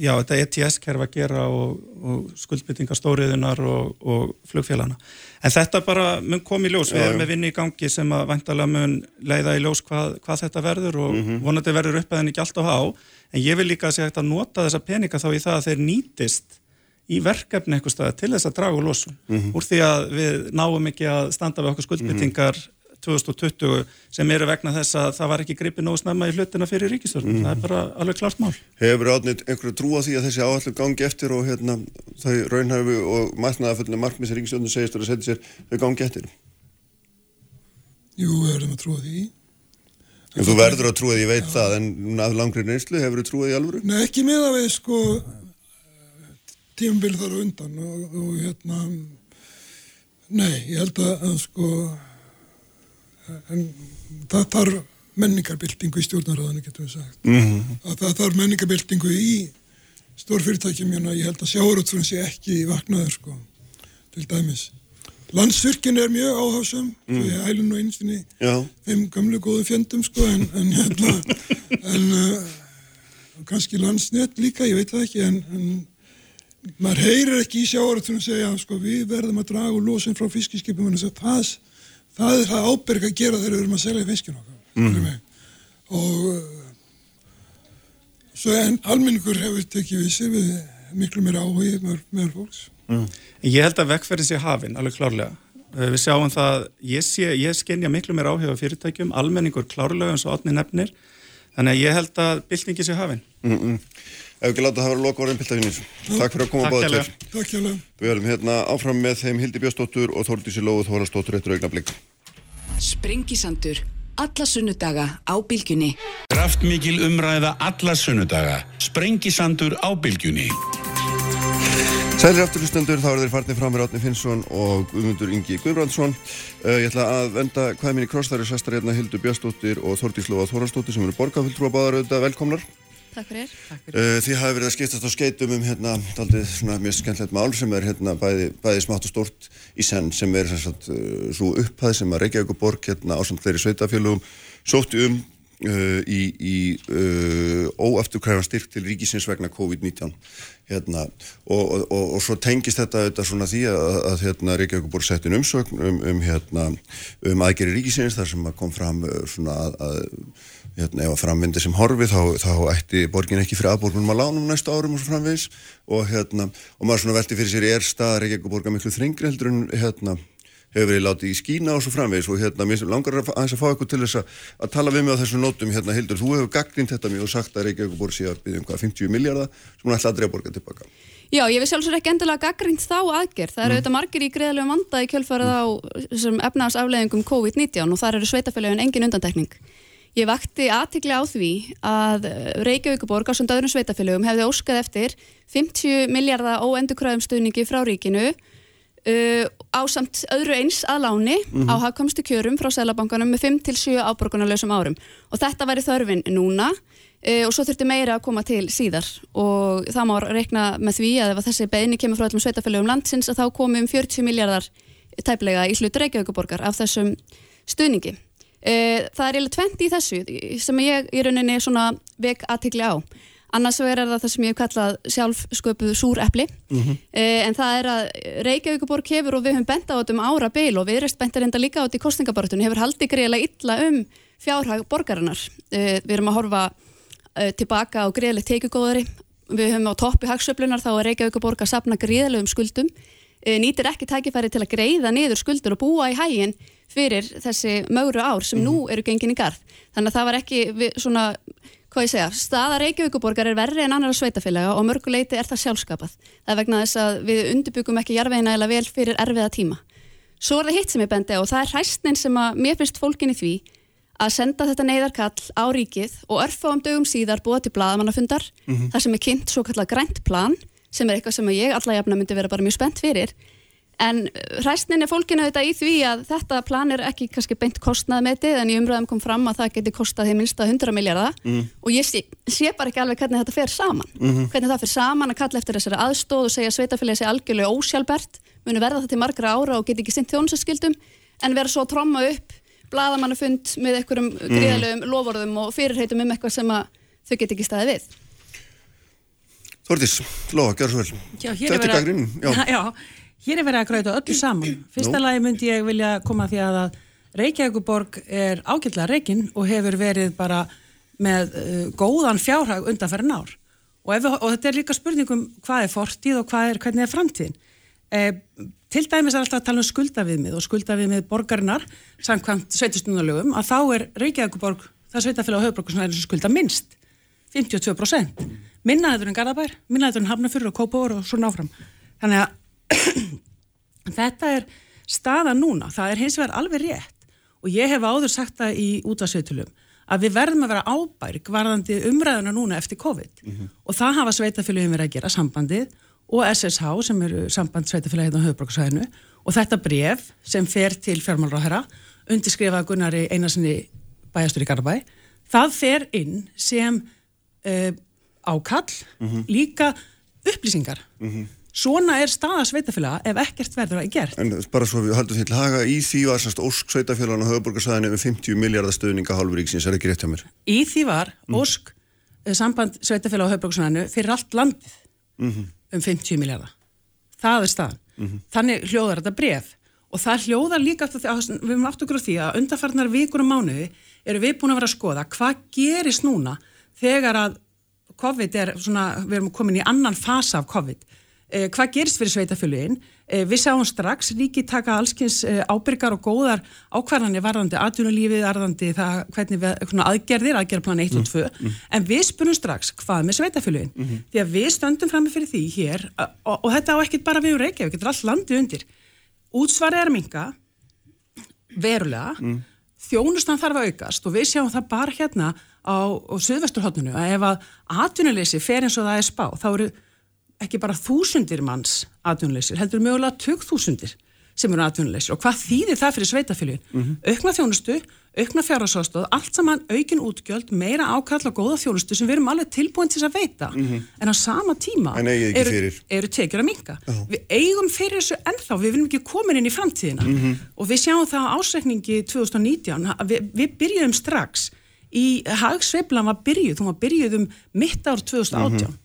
já, þetta ETS-kerf að gera og, og skuldbyttingar stóriðunar og, og flugfélana. En þetta bara mun kom í ljós, við erum með vinni í gangi sem að vantalega mun leiða í ljós hvað, hvað þetta verður og mm -hmm. vonandi verður upp að henni ekki alltaf há, en ég vil líka segja að nota þessa peninga þá í það að þeir nýtist í verkefni eitthvað til þess að draga úr losun mm -hmm. úr því að við náum ekki að standa við okkur skuldbyttingar mm -hmm. 2020 sem eru vegna þess að það var ekki gripið nógu snemma í hlutina fyrir ríkistörnum. Mm. Það er bara alveg klart mál. Hefur átnit einhverju trú á því að þessi áallu gangi eftir og hérna, þau raunhæfu og matnaðaföllinu markmið sem ríkistörnum segist að setja sér þau gangi eftir? Jú, við verðum að trúa því. En þú verður að trúa því, ég veit Já. það, en að langri reynslu hefur þú trúið því alvöru? Nei, ekki með að við sko tímbil þar undan og, og hérna nei, ég held að, að sko en það þarf menningarbyltingu í stjórnarraðinu getur við sagt mm -hmm. að það þarf menningarbyltingu í stórfyrirtækjum hérna, ég held að sjáuröldfjörn sé ekki vaknaður sko, til dæmis landsvirkinn er mjög áhásam mm. svo ég hælun og einstinni þeim gamlu góðu fjöndum sko en, en hérna en uh, kannski landsnett líka, ég veit það ekki en, en maður heyrir ekki í að segja sko við verðum að draga úr losin frá fiskiskipum en þess að það það er það ábyrg að gera þegar við erum að selja fiskinu mm. og uh, svo en almenningur hefur tekið við sig við miklu meira áhugi með, með fólks mm. Ég held að vekkferðin sé hafinn alveg klárlega uh, við sjáum það, ég, sé, ég skenja miklu meira áhuga fyrirtækjum, almenningur klárlega eins og átni nefnir þannig að ég held að byltingi sé hafinn mm -mm. Ef ekki láta það vera loka orðin piltafinir. Takk fyrir að koma báða til. Takk hjá það. Við erum hérna áfram með þeim Hildi Björnsdóttur og Þórdísi Lóð Þórastóttur eftir augnablík. Sprengisandur. Alla sunnudaga á bylgjunni. Kraftmikil umræða alla sunnudaga. Sprengisandur á bylgjunni. Sælir afturlustendur, þá eru þeir farnið fram með Ráðni Finnsson og Guðmundur Ingi Guðbrandsson. Uh, ég ætla að venda hvað minni krossþæri sestar hérna Hildu Björnsdóttir og Þórdís Lóð Þórastóttir sem eru velkomnar. Takk fyrir. Uh, þið hafi verið að skiptast á skeitum um hérna aldrei svona mjög skemmtilegt mál sem er hérna bæði, bæði smátt og stort í senn sem er svona uh, svo upphæð sem að Reykjavík og Borg hérna á samt fleiri sveitafélugum sótti um uh, í, í óafturkræfan styrk til ríkisins vegna COVID-19 hérna og, og, og, og svo tengist þetta, þetta svona því að, að hérna Reykjavík og Borg settin umsögn um, um hérna um aðgeri ríkisins þar sem að kom fram svona að, að hérna, ef að framvindi sem horfi þá, þá ætti borgin ekki fyrir aðborgunum að lánum næstu árum og svo framvegis og hérna, og maður svona velti fyrir sér er staðar ekki ekki borga miklu þringri heldur en hérna hefur verið látið í skína og svo framvegis og hérna mér langar að aðeins að fá eitthvað til þess að, að tala við mig á þessum nótum hérna Hildur, þú hefur gaggrind þetta mjög og sagt að Reykjavík borg sé að byggja um hvað 50 miljardar sem hún ætla aldrei að borga tilbaka. Já, ég veist sjálfsögur ekki endilega gaggrind þá aðgerð, það eru mm. auðvitað margir í greiðlegum vanda í kjölfarið á efnaðsafleðingum COVID-19 og þar eru sveitafélagin engin undantekning. Ég vakti aðtikli á því að Reykjavíkuborg á svona öðrum sveitafélögum hefði óskað eftir 50 miljardar óendurkröðum stuðningi frá ríkinu uh, á samt öðru eins að láni mm -hmm. á hafkamstu kjörum frá Sælabankanum með 5-7 áborgunarlausum árum og þetta væri þörfin núna uh, og svo þurfti meira að koma til síðar og það má reikna með því að ef þessi beini kemur frá öllum sveitafélögum landsins að þá komum 40 miljardar tæplega í slutur Reykjavíkuborgar af þessum stuðningi. Uh, það er eiginlega 20 í þessu sem ég í rauninni svona vek aðtikli á. Annars verður það það sem ég hef kallað sjálf sköpuð súrepli mm -hmm. en það er að Reykjavíkuborg hefur og við höfum bent á þetta um ára beil og við erum bentir enda líka á þetta í kostningabartunni hefur haldið greiðilega illa um fjárhag borgarinnar. Uh, við erum að horfa tilbaka á greiðilegt teikugóðari við höfum á toppi hagsöflunar þá er Reykjavíkuborg að sapna greiðilegum skuldum nýtir ekki tækifæri til að greiða niður skuldur og búa í hæginn fyrir þessi mögru ár sem mm nú mhm. eru gengin í garð. Þannig að það var ekki við, svona, hvað ég segja, staða Reykjavíkuborgar er verri en annar sveitafélaga og mörguleiti er það sjálfskapað. Það er vegna þess að við undirbyggum ekki jarfiðina eða vel fyrir erfiða tíma. Svo er það hitt sem ég bendi og það er hræstnin sem að mér finnst fólkin í því að senda þetta neyðarkall á ríkið og örfa um dögum síðar búa til bladamannafundar, mm -hmm. þar sem er kynnt svo kallar grænt plan sem er eitthvað sem ég alla jafna myndi vera bara mjög spennt fyrir en hræstnin er fólkinu þetta í því að þetta plan er ekki kannski beint kostnað með þetta en í umröðum kom fram að það geti kostað þeim minnsta 100 miljardar mm. og ég sé, sé bara ekki alveg hvernig þetta fer saman mm -hmm. hvernig það fer saman að kalla eftir þessari aðstóð og segja sveitafélagi sé algjörlega ósjálfbært munu verða það til margra ára og geti ekki sint þjónsaskildum en vera svo að tromma upp bladamannafund með einhverjum mm. gríðalögum lovorðum og fyrirheitum um eitthvað sem þau get ekki staðið við Þortís, Lóa, gjör svo vel Já, hér er verið að Hér er verið að græta öllu saman. Fyrsta Nú. lagi myndi ég vilja koma því að Reykjavíkuborg er ágætla reygin og hefur verið bara með uh, góðan fjárhag undanferðin ár. Og, við, og þetta er líka spurningum hvað er fortíð og er, hvernig er framtíðin. Eh, til dæmis er alltaf að tala um skuldaviðmið og skuldaviðmið borgarinnar samkvæmt sveitistunarlögum að þá er Reykjavíkuborg, það sveitafélag á höfbruku sem skulda minnst, 52%. Minnaður en Garðabær, minnaður en Hafnafjörður og Kópavór og svo náfram. Þannig að þetta er staða núna, það er hins vegar alveg rétt og ég hef áður sagt það í útvarsveitulum að við verðum að vera ábærg varðandi umræðuna núna eftir COVID mm -hmm. og það hafa sveitafélagin verið að gera sambandið og SSH sem eru samband sveitafélagin á höfbruksvæðinu og þetta bref sem fer til fjármálráðherra undirskrifa Gunnari einarsinni bæjastur í Garabæ það fer inn sem uh, ákall mm -hmm. líka upplýsingar mm -hmm. Svona er staða sveitafélaga ef ekkert verður að gert. En bara svo við haldum því til haga í því var semst Ósk sveitafélagan á höfuborgarsæðinu um 50 miljardar stöðninga hálfuríksins, er ekki rétt hjá mér? Í því var. Ósk mm. samband sveitafélaga á höfuborgarsæðinu fyrir allt landið mm -hmm. um 50 miljardar. Það er staðan. Mm -hmm. Þannig hljóðar þetta bref og það hljóðar líka eftir því að við erum aftur gráð því að undarfarnar vikur og mánuði eru við búin að vera að skoða hvað gerist núna þegar að COVID er svona, við erum komin í annan fasa af COVID Eh, hvað gerist fyrir sveitafjöluinn? Eh, við sáum strax ríki taka allskins eh, ábyrgar og góðar ákvarðanir varðandi atvinnulífið, varðandi það hvernig við, aðgerðir, aðgerðplan 1 og 2 mm, mm. en við spunum strax hvað með sveitafjöluinn? Mm -hmm. Því að við stöndum fram með fyrir því hér og, og þetta á ekkit bara við um Reykjavík, þetta er all landið undir. Útsvarið er minga, verulega, mm. þjónustan þarf að aukast og við sjáum það bara hérna á, á söðvesturhóttinu að ef að atvinnuleysi fer eins og það er spá, þá eru ekki bara þúsundir manns atvinnuleysir, heldur mögulega tök þúsundir sem eru atvinnuleysir og hvað þýðir það fyrir sveitafélugin? Mm -hmm. Aukna þjónustu, aukna fjárhásástóð, allt saman aukin útgjöld, meira ákall og góða þjónustu sem við erum alveg tilbúin til að veita mm -hmm. en á sama tíma eru, eru tekjur að minka. Oh. Við eigum fyrir þessu ennþá, við viljum ekki koma inn í framtíðina mm -hmm. og við sjáum það á ásreikningi 2019, við, við byrjuðum strax í hagsveiflan var byrjuð, hún var byrjuð um mitt ár 2018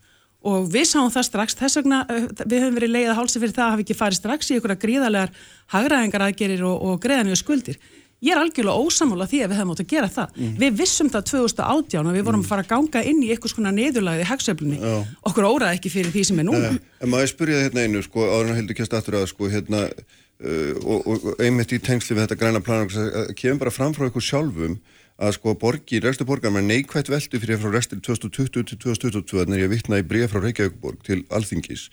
og við sáum það strax, þess vegna uh, við höfum verið leiðið að hálsi fyrir það að hafa ekki farið strax í einhverja gríðarlegar hagraðingar aðgerir og, og greiðanlega skuldir. Ég er algjörlega ósamála því að við hefum átt að gera það. Mm. Við vissum það 2018 og við vorum að fara að ganga inn í einhvers konar neðurlagið í hagsöflunni. Okkur óraði ekki fyrir því sem er núna. Uh, en maður spyrja hérna einu, sko, áður en heldur kjast aftur að, sko, hérna, uh, og, og, einmitt í tengsli við þetta græna planar, kemur bara fram frá ykkur sjálfum að sko borgir, restu borgar með neikvægt veldu fyrir frá restil 2020 til 2022 þannig að ég vittna í bregð frá Reykjavíkborg til Alþingis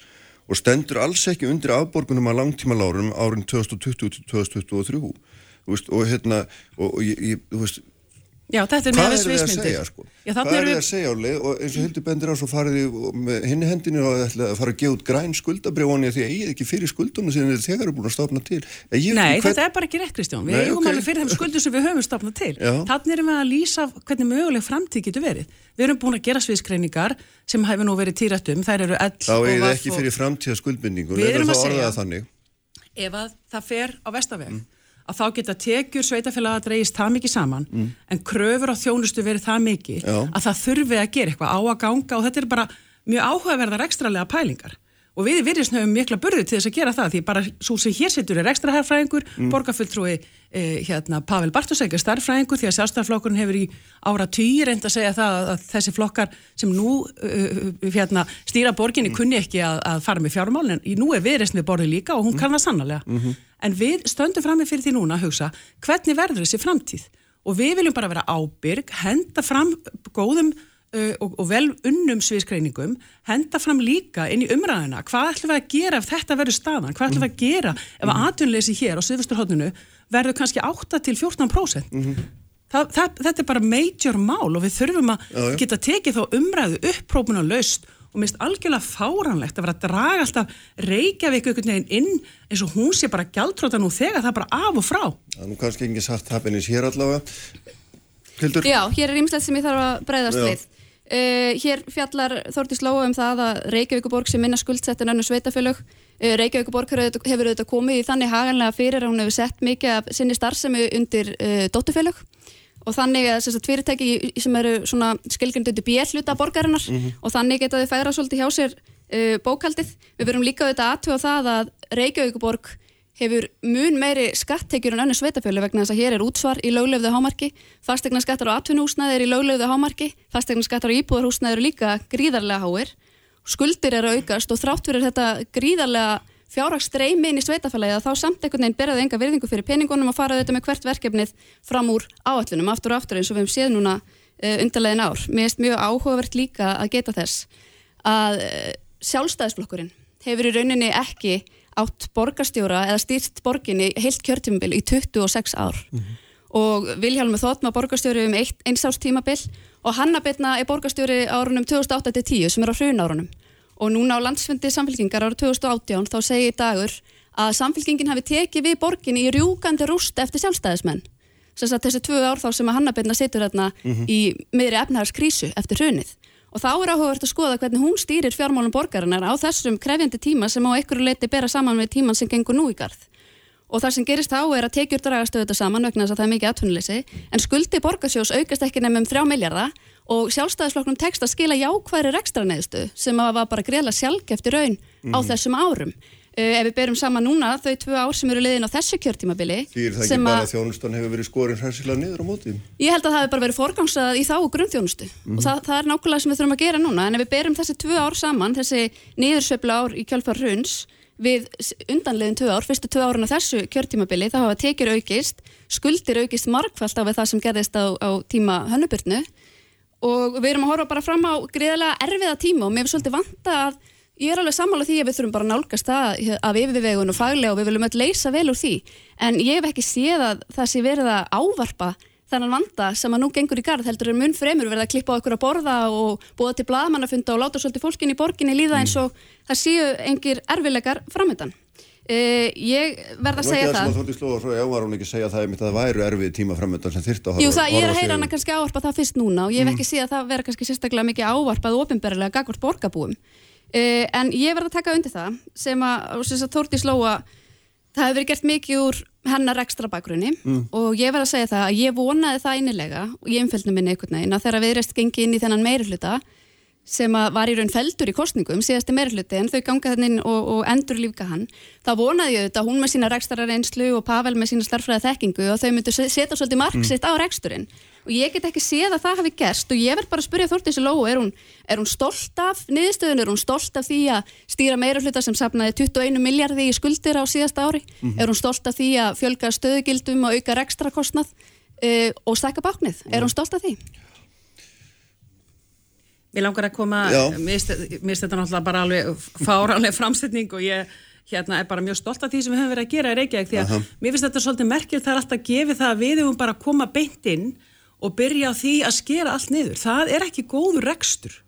og stendur alls ekki undir afborgunum að langtíma lárum árin 2020 til 2023 veist, og hérna og, og ég, þú veist Já, þetta er með sviðsmyndir. Sko? Hvað er þið að segja á leið og eins og Hildur bendir á svo farið með hinni hendinu og ætla að fara að gefa út græn skuldabrjóni því að ég er ekki fyrir skuldunum sem þegar eru búin að stopna til. Nei, hvern... þetta er bara ekki rétt Kristján. Við eigum okay. alveg fyrir þeim skuldum sem við höfum stopnað til. Þannig erum við að lýsa hvernig möguleg framtíð getur verið. Við erum búin að gera sviðskreiningar sem hefur nú verið týrættum. Þær eru ell og vaff. Það segja ef að það fer á vestaveg mm að þá geta tekjur sveitafélag að dreyist það mikið saman mm. en kröfur á þjónustu verið það mikið Já. að það þurfi að gera eitthvað á að ganga og þetta er bara mjög áhugaverðar ekstralega pælingar og við virðisn höfum mikla börðu til þess að gera það því bara svo sem hér setur er ekstra herrfræðingur mm. borgarfulltrúi eh, hérna, Pavel Bartosek er starffræðingur því að sjálfstæðarflokkurinn hefur í ára týr reynd að segja það að, þessi flokkar sem nú uh, hérna, stýra borginni mm. kunni ekki að, að fara með fjármálin nú er viðreysn við borðið líka og hún mm. kann það sannlega -hmm. En við stöndum fram með fyrir því núna að hugsa hvernig verður þessi framtíð og við viljum bara vera ábyrg, henda fram góðum uh, og, og vel unnum sviðskreiningum henda fram líka inn í umræðina hvað ætlum við að gera ef þetta verður staðan hvað ætlum við að gera ef mm. atvinnleysi hér á Suðvesturhóttinu verður kannski 8-14% mm -hmm. það, það, þetta er bara major mál og við þurfum að já, já. geta tekið þá umræðu upprópuna laust og minnst algjörlega fáranlegt að vera að draga alltaf Reykjavík einhvern veginn inn eins og hún sé bara gjaldtróta nú þegar það er bara af og frá. Það er nú kannski ekki satt hafnins hér allavega. Hildur? Já, hér er ímslegt sem ég þarf að breyðast Já. við. Uh, hér fjallar Þórtís Lóa um það að Reykjavíkuborg sem minna skuldsett en önnu sveitafélög. Uh, Reykjavíkuborg hefur auðvitað- komið í þannig haganlega fyrir að hún hefur sett mikið af sinni starfsemi undir uh, dótturfélög og þannig að sem sagt, fyrirtæki sem eru svona skilgjönd undir björluta borgarinnar og þannig geta þau færa svolítið hjá sér uh, bókaldið. Við verum líka auðvitað aðtöða það að Reykjavíkuborg hefur mun meiri skattekjur en önnur sveitafjölu vegna þess að hér er útsvar í löglefðu hámarki, fastegna skattar á atvinnuhúsnaði er í löglefðu hámarki, fastegna skattar á íbúðarhúsnaði eru líka gríðarlega háir, skuldir eru að aukast og þrátt fyrir þetta gríðarlega fjárhags streymi inn í sveitafélagi að þá samt einhvern veginn beraði enga virðingu fyrir peningunum og fara þetta með hvert verkefnið fram úr áallunum aftur og aftur eins og við hefum séð núna uh, undarlegin ár. Mér finnst mjög áhugavert líka að geta þess að uh, sjálfstæðisflokkurinn hefur í rauninni ekki átt borgarstjóra eða stýrt borginni heilt kjörtímabil í 26 ár. Og Vilhjálmur Þóttma borgarstjóri um eitt, eins árs tímabil og Hanna Bitna er borgarstjóri árunum 2008-10 sem er á hrun árunum og núna á landsfundi samfélkingar ára 2018 þá segir dagur að samfélkingin hafi tekið við borginni í rjúkandi rúst eftir sjálfstæðismenn. Sem sagt þessi tvö ár þá sem að Hanna Bitna situr þarna í meðri efnahagskrísu eftir hrunið. Og þá er áhugavert að skoða hvernig hún stýrir fjármálum borgarinnar á þessum krefjandi tíma sem á einhverju leiti bera saman með tíman sem gengur nú í garð og það sem gerist þá er að tekjur dragast auðvitað saman vegna þess að það er mikið atvinnuleysi. En skuldi borgarsjós aukast ekki nefnum 3 miljardar og sjálfstæðisflokknum tekst að skila jákværi rekstra neðstu sem var bara greiðlega sjálfgefti raun á þessum árum. Uh, ef við berum saman núna þau tvö ár sem eru liðin á þessu kjörtímabili Því er það ekki bara að þjónustan hefur verið skorin hræsilega niður á móti? Ég held að það hefur bara verið forgangsað í þá grunnþjónustu. Og það, það er nákvæmlega sem við þurfum að gera núna. En ef við berum þessi tvö ár saman, þessi niðursveifla ár í kjálfar hruns við undanliðin tvö ár, fyrstu tvö árun á þessu kjörtímabili, þá hafa tekjur aukist skuldir aukist margfald á við það sem gerðist á, á tíma hönnubyrnu og við erum að horfa bara fram á greiðlega erfiða tíma og mér er svolítið vanta að ég er alveg sammála því að við þurfum bara að nálgast það af yfirvegun og faglega og við viljum öll leysa vel úr því. En ég hef ekki séð að það sé verið að ávarpa þennan vanda sem að nú gengur í garð heldur er mun fremur verið að klippa á okkur að borða og búa til blaðmannafunda og láta svolítið fólkin í borginni líða eins og það séu engir erfilegar framöndan. Uh, ég verð að segja það. Þótti slóða svo, já, var hún ekki að segja það að það væru erfið tíma framöndan sem að horfa Jú, það, ég er að heyra sig- hana kannski ávarpa það fyrst núna og ég hef ekki séð að það vera kannski sérstaklega mikið ávarpað ofinberlega gagvart borgarbúum. Uh, en ég verð að taka undir það sem að, og sem að Þórti slóa, það hefur verið gert mikið úr hennar ekstra bakgrunni og ég verð að segja það að ég vonaði það innilega og ég umfjöldnum minni einhvern veginn að þegar við reist gengi inn í þennan meiri hluta sem var í raun feldur í kostningum síðasti meiri hluti en þau ganga þannig inn og, og endur lífka hann. Það vonaði ég auðvitað hún með sína rekstara reynslu og Pavel með sína starffræði þekkingu og þau myndu se- setja svolítið mark sitt á reksturinn og ég get ekki séð að það hafi gerst og ég verð bara að spyrja Þórtísi Lóu, er hún, er hún stolt af niðurstöðun, er hún stolt af því að stýra meira hluta sem sapnaði 21 miljardi í skuldir á síðasta ári, er hún stolt af því að fjölga stöðugildum og auka rekstrakostnað uh, og stækka báknið, er hún stolt af því? Mér langar að koma, mér finnst þetta náttúrulega bara alveg fáránlega framsetning og ég hérna er bara mjög stolt af því sem við höfum verið að gera í Reykjavík því að mér finnst þetta svolítið merkjulegt það er alltaf gefið það að við höfum bara að koma beint inn og byrja á því að skera allt niður. Það er ekki góður rekstur.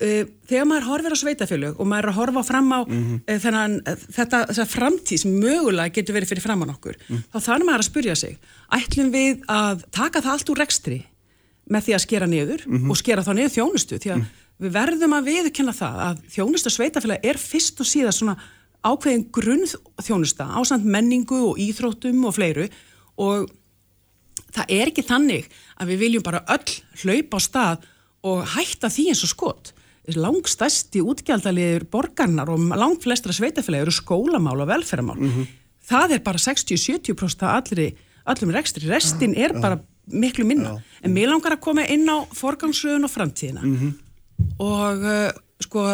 Uh, þegar maður horfir á sveitafélög og maður er að horfa fram á uh, þennan, uh, þetta, þetta framtíð sem mögulega getur verið fyrir framann okkur þá þarf maður að spyrja sig ætlum við að taka það allt úr rekstri með því að skera niður og skera þá niður þjónustu því að við verðum að viðurkenna það að þjónustu sveitafélag er fyrst og síðan svona ákveðin grunnþjónusta ásand menningu og íþróttum og fleiru og það er ekki þannig að við viljum bara öll hlaupa á stað og hætta því eins og skot. Langstæsti útgjaldaliður borgarnar og langt flestra sveitafélagi eru skólamál og velferðamál það er bara 60-70% af allri, allum rekstri, restin er bara miklu minna, en mér langar að koma inn á forgangsröðun og framtíðina. Og uh, sko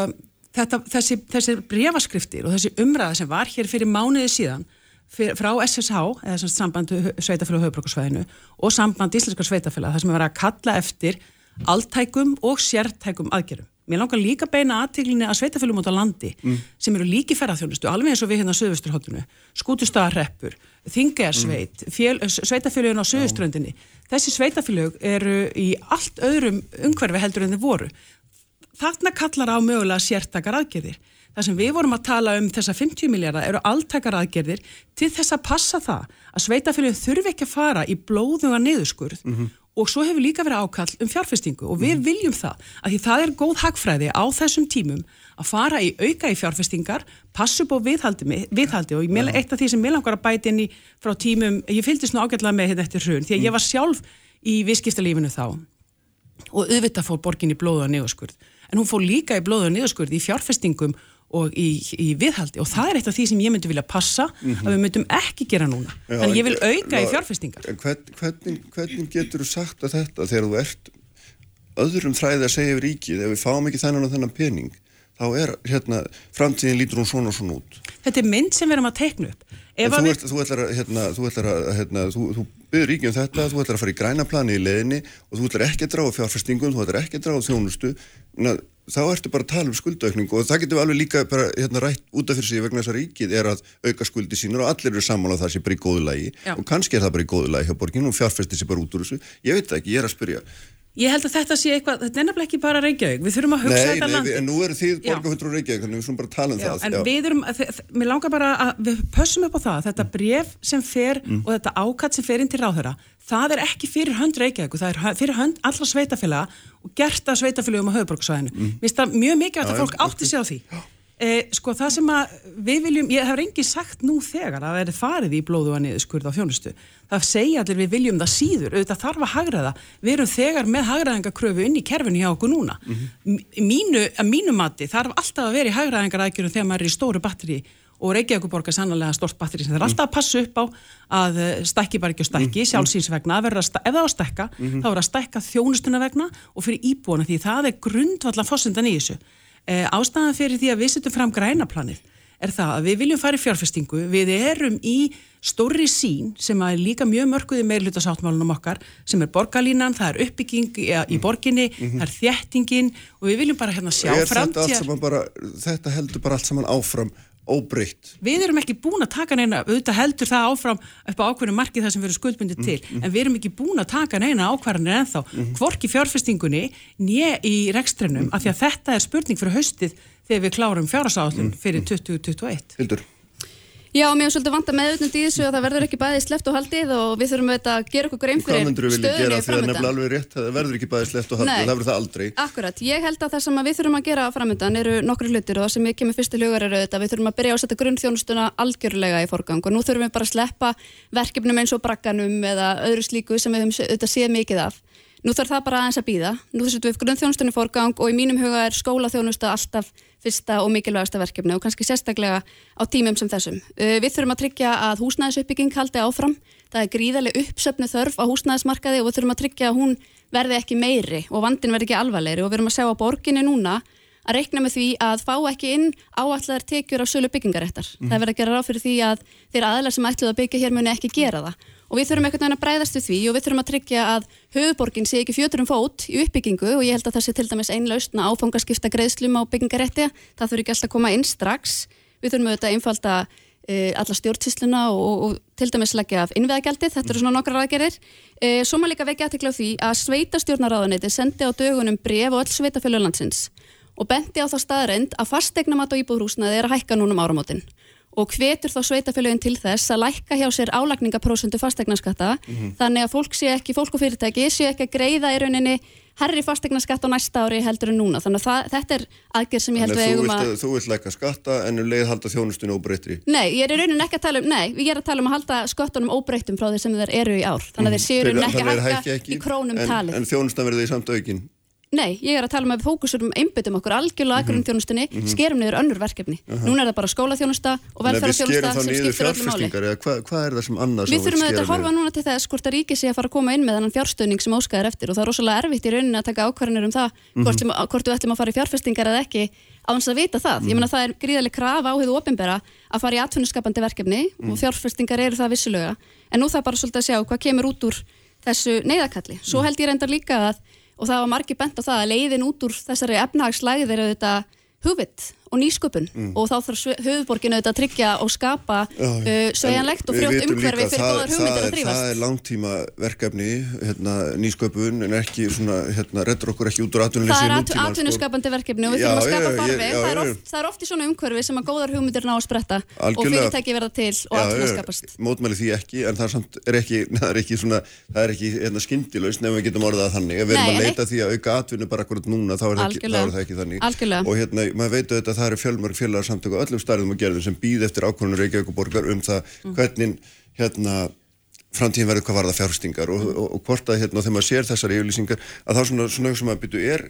þetta, þessi, þessi brefaskriftir og þessi umræða sem var hér fyrir mánuði síðan frá SSH eða sem sagt samband sveitafélag höfbrukarsvæðinu og samband íslenskar sveitafélag þar sem er verið að kalla eftir altækum og sértækum aðgerum. Mér langar líka beina aðteglinni að sveitafélagum út á landi sem eru líki ferðarþjónustu, alveg eins og við hérna á Suðvesturhóttinu, Skútustaðarreppur, Þingersveit, mm. sveitafélagin á Suðuströndinni. Þessi sveitafélag eru í allt öðrum umhverfi heldur en þið voru þarna kallar á mögulega sértakar aðgerðir. Það sem við vorum að tala um þessa 50 miljardar eru alltakar aðgerðir til þess að passa það að sveitafélagin þurfi ekki að fara í blóðunga niðurskurð. Og svo hefur líka verið ákall um fjárfestingu og við viljum það að því það er góð hagfræði á þessum tímum að fara í auka í fjárfestingar, passu á viðhaldi, viðhaldi. Og mér, eitt af því sem mér langar að bæti inn í frá tímum, ég fylgdist nú ágætlega með hérna eftir hrun því að ég var sjálf í viðskiptalífinu þá og auðvitað fór borgin í blóðu og niðurskurð. En hún fór líka í blóðu og niðurskurð í fjárfestingum og í, í viðhaldi. Og það er eitt af því sem ég myndi vilja passa að við myndum ekki gera núna. Já, að ég vil en- auka í Ná, fjárfestingar. en hvern, hvernig, hvernig getur þú sagt að þetta þegar þú ert öðrum þræði að segja yfir ríkið ef við fáum ekki þennan og þennan pening þá er hérna, framtíðin lítur hún svona og svona út þetta er mynd sem við erum að teikna upp þú, að ert, þú ætlar að, hérna, þú ætlar að, hérna, þú, þú byrður ríkið um þetta, þú ætlar að fara í græna plani í leðinni og þú ætlar ekki að draga fjárfestingum, þú ætlar ekki að draga þjónustu, þá ertu bara að tala um skuldaukningu og það getur alveg líka bara hérna rætt út af fyrir sig vegna þess að ríkið er að auka skuldi sínur og allir eru saman á það sé bara í góðu lagi Já. og kannski er það bara í góðu lagi hjá borginu og fjárfesti sér bara út úr þessu, ég veit ekki, ég er að spyrja. Ég held að þetta sé eitthvað, þetta er nefnilega ekki bara Reykjavík við þurfum að hugsa Nei, þetta nei, landi við- en nú eru þið Já. borgarhundur og Reykjavík, þannig við skulum bara tala um Já, það. en við erum, mér langar bara að við pössum upp á það, að þetta bref sem fer Mm. og þetta ákatt sem fer inn til ráðherra, það er ekki fyrir hönd Reykjavík, það er fyrir hönd allra sveitafélaga og gert að sveitafélagum á höfuborgsvæðinu. Mm. Mér finnst það mjög mikið að Já, fólk já, átti sig á því. Eh, sko það sem að við viljum, ég hef reyngi sagt nú þegar að það er farið í blóðu að niðurskurð á þjónustu. Það segja allir við viljum það síður, auðvitað þarf að hagraða. Við erum þegar með hagraðingakröfu inn í kerfinu hjá okkur núna. Mm Mínu, að mínu mati þarf alltaf að vera í hagraðingarækjurum þegar maður er í stóru batteri og Reykjavíkuborg er sannlega stort batteri sem það er alltaf að passa upp á að eh, stækki bara ekki og stækki, vegna, að verður að stækka, ef það á stækka, þá verður að stækka þjónustuna vegna og fyrir íbúana því það er grundvallan þessu. Eh, ástæðan fyrir því að við setjum fram grænaplanið er það að við viljum fara í fjárfestingu, við erum í stórri sín sem er líka mjög mörguði meirhlutasáttmálunum okkar sem er borgarlínan, það er uppbygging í, í borginni, það er þéttingin og við viljum bara hérna sjá þetta, framtíðar. bara, þetta heldur bara allt saman áfram óbreytt. Við erum ekki búin að taka neina, auðvitað heldur það áfram upp á ákveðinu marki það sem verður skuldbundið til, en við erum ekki búin að taka neina ákvarðanir ennþá, hvorki fjárfestingunni, nýja í rekstrinum, af því að þetta er spurning fyrir haustið þegar við klárum fjárhasáallun fyrir 2021. Hildur, Já, mér er svolítið vant að meðutnum í þessu að það verður ekki bæði sleppt og haldið og við þurfum að gera okkur hvað fyrir myndur við vilja stöðunni gera því að nefnilega alveg rétt, það verður ekki bæði slett og haldið, Nei. það verður það aldrei. Akkurat, ég held að það sem að við þurfum að gera framöndan eru nokkru hlutir og það sem ég kemur fyrst til hugar eru auðvitað, við þurfum að byrja á að setja grunnþjónustuna algjörlega í forgang og nú þurfum við bara að sleppa verkefnum eins og bragganum eða öðru slíku sem við höfum. Nú þarf það bara aðeins að býða, nú setjum við grunnþjónustunni í forgang og í mínum huga er skólaþjónusta alltaf fyrsta og mikilvægasta verkefni og kannski sérstaklega á tímum sem þessum. Uh, Við þurfum að tryggja að húsnæðisuppbygging haldi áfram, það er gríðarlega uppsöfnu þörf á húsnæðismarkaði og við þurfum að tryggja að hún verði ekki meiri og vandin verði ekki alvarlegri og við erum að sjá að borginni núna að reikna með því að fá ekki inn áallar tekjur af sölu byggingaréttar. Það verður að gera ráð fyrir því að þeir aðlar sem ætluð að byggja hér muni ekki gera það. Og við þurfum einhvern veginn að bræðast við því og við þurfum að tryggja að höfuborgin sé ekki fjöturum fót í uppbyggingu og ég held að það sé til dæmis einlaustna áfangaskipta greiðslum á byggingarétti. Það þurfi ekki alltaf að koma inn strax. Við þurfum auðvitað að einfalda uh, alla stjórnsýsluna og, og, og til dæmis leggja af innveðagjaldið, þetta eru svona nokkrar aðgerir. Uh, svo maður líka vekja aðtekla á því að sveitastjórnaráðuniti sendi á dögunum bref og öll sveitafjölu landsins og benti á það staðreind að fastegnamat á íbúðrúsnaði er að hækka núna um áramótin og hvetur þá sveitafélögin til þess að lækka hjá sér álagningaprosentu fastegnaskatta þannig að fólk sé ekki, fólk og fyrirtæki sé ekki að greiða í rauninni herri fastegnaskatt á næsta ári heldur en núna. Þannig að það, þetta er aðgerð sem ég held að eigum að þú vilt læka skatta en um leið halda þjónustunni óbreyttri. Nei, ég er rauninni ekki að tala um, nei, ég er að tala um að halda sköttunum óbreyttum frá þeir sem þeir eru í ár. Þannig að þeir séu í rauninni ekki að hækka í krónum talið Nei, ég er að tala um að við fókusurum einbyttum okkur algjörlega að grunnþjónustunni, skerum niður önnur verkefni. Núna er það bara skólaþjónusta og velferðarþjónusta sem skiptir öllu máli. fjárfestingar eða hvað, hvað er það sem annars Við þurfum að horfa núna til þess hvort að ríki sé að fara að koma inn með þannan fjárstöðning sem óskaðar eftir og það er rosalega erfitt í rauninni að taka ákvarðanir um það hvort, mm hvort við ætlum að fara í fjárfestingar eða ekki á þess að vita það. Ég meina það er gríðarlega krafa á hefðu opinbera að fara í atvinnuskapandi verkefni og fjárfestingar eru það vissulega. En nú það bara svolítið að sjá hvað kemur út úr þessu neyðakalli. Svo held ég reyndar líka að og það var margir bent á það að leiðin út úr þessari efnahagslæði er auðvitað hugvitt og nýsköpun Mm. og þá þarf höfuðborgin auðvitað að tryggja og skapa uh, sveigjanlegt og frjótt umhverfi fyrir góðar hugmyndir að þrýfast. Það er langtíma verkefni, hérna, nýsköpun, en ekki svona, hérna, reddur okkur ekki út úr atvinnuleysi Það er sko. atvinnuskapandi verkefni og við þurfum að skapa já, Það, það er oft í svona umhverfi sem að góðar hugmyndir ná að spretta og Algjörlega. fyrirtæki verða til og atvinna skapast. mótmæli því ekki, en það er, samt, er ekki, er ekki svona, það er ekki hérna, skyndilaust nefnum við getum orðað þannig. Við erum að leita því að auka atvinnu bara akkurat núna, þá er, það ekki, þannig. Og hérna, maður veit auðvitað að það eru fjölmörg félagsamtök á öllum stærðum og gerðum sem býð eftir ákvörnur Reykjavík og borgar um það Mm. hvernig hérna framtíðin verður hvað var það fjárfstingar og, og, og hvort að hérna þegar maður sér þessar yfirlýsingar að það svona, svona sem að byrju er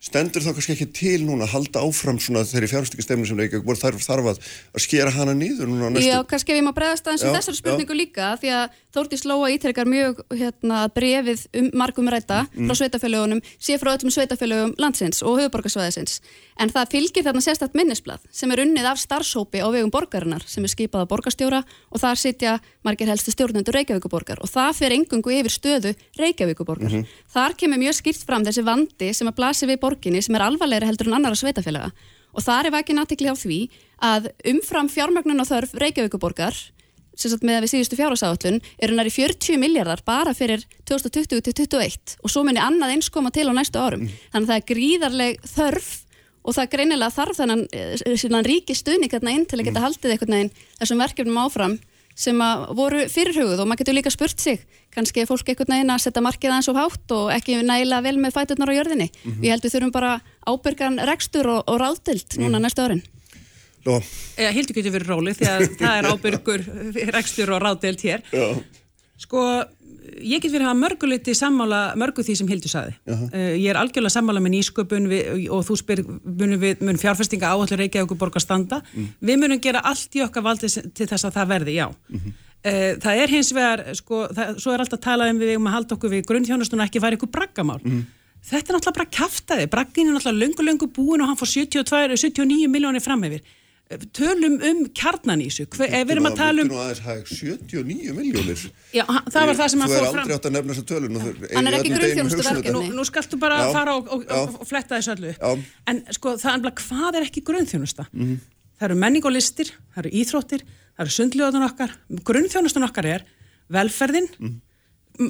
stendur þá kannski ekki til núna að halda áfram svona þeirri fjárfstingastemni sem Reykjavík borg þarf, þarf að, skera hana nýður núna næstu Já, kannski ef ég má bregðast aðeins um Já, þessari spurningu líka því að Þórdís Lóa ítrekkar mjög hérna, brefið um margum ræta Mm. frá sveitafélögunum, sé frá öllum sveitafélögum landsins og höfuborgarsvæðisins en það fylgir þarna sérstætt minnisblad sem er unnið af starfshópi á vegum borgarinnar sem er skipað af borgarstjóra og þar sitja margir helstu stjórnendur Reykjavíkuborgar og það fer engungu yfir stöðu Reykjavíkuborgar. Mhm. Þar kemur mjög skýrt fram þessi vandi sem að blasi við borginni sem er alvarlegri heldur en annara sveitafélaga og þar er vakin aðtikli á því að umfram fjármögnun og þörf Reykjavíkuborgar sem sagt með að við síðustu fjárhásáallun eru næri 40 miljardar bara fyrir 2020 til 2021 og svo muni annað eins koma til á næstu árum. Þannig að það er gríðarleg þörf og það er greinilega þarf þennan eh, ríki stuðning hérna inn til að geta haldið einhvern veginn þessum verkefnum áfram sem að voru fyrirhugð og maður getur líka spurt sig kannski er fólk einhvern veginn að setja markið aðeins og hátt og ekki nægilega vel með fæturnar á jörðinni. Ég held við þurfum bara ábyrgan rekstur og, og ráðdild núna næstu árin. Ló, Eða Hildur getur verið róli því að það er ábyrgur rekstur og ráðdelt hér. já, Sko, ég get verið að hafa mörguleiti sammála mörgu því sem Hildur saði. Uh, ég er algjörlega sammála með nýsköpun við, og þú spyr, munum við, mun fjárfestinga áallir Reykjavík og borgar standa. Við munum gera allt í okkar valdi til þess að það verði, já. Uh, það er hins vegar, sko, það, svo er alltaf að tala um við um að halda okkur við grunnþjónustun og ekki fara ykkur braggamál. Þetta er náttúrulega bara kæftæði. Braggin er náttúrulega löngu, löngu búin og hann fór 72, 79 miljónir fram yfir. Tölum um kjarnan í þessu. Við erum að tala um... Nú aðeins hæg 79 miljónir. Já, það var það sem Þú fór er fram. aldrei átt að nefna þessa tölun. þú- Hann er ekki grunnþjónustu verkefni. Nú, nú skaltu bara Já, fara og, og, og, fletta þessu öllu upp. Já. En sko, það er hvað er ekki grunnþjónusta? Mhm. Það eru menning og listir, það eru íþróttir, það eru sundljóðan okkar. Grunnþjónustan okkar er velferðin, Mhm.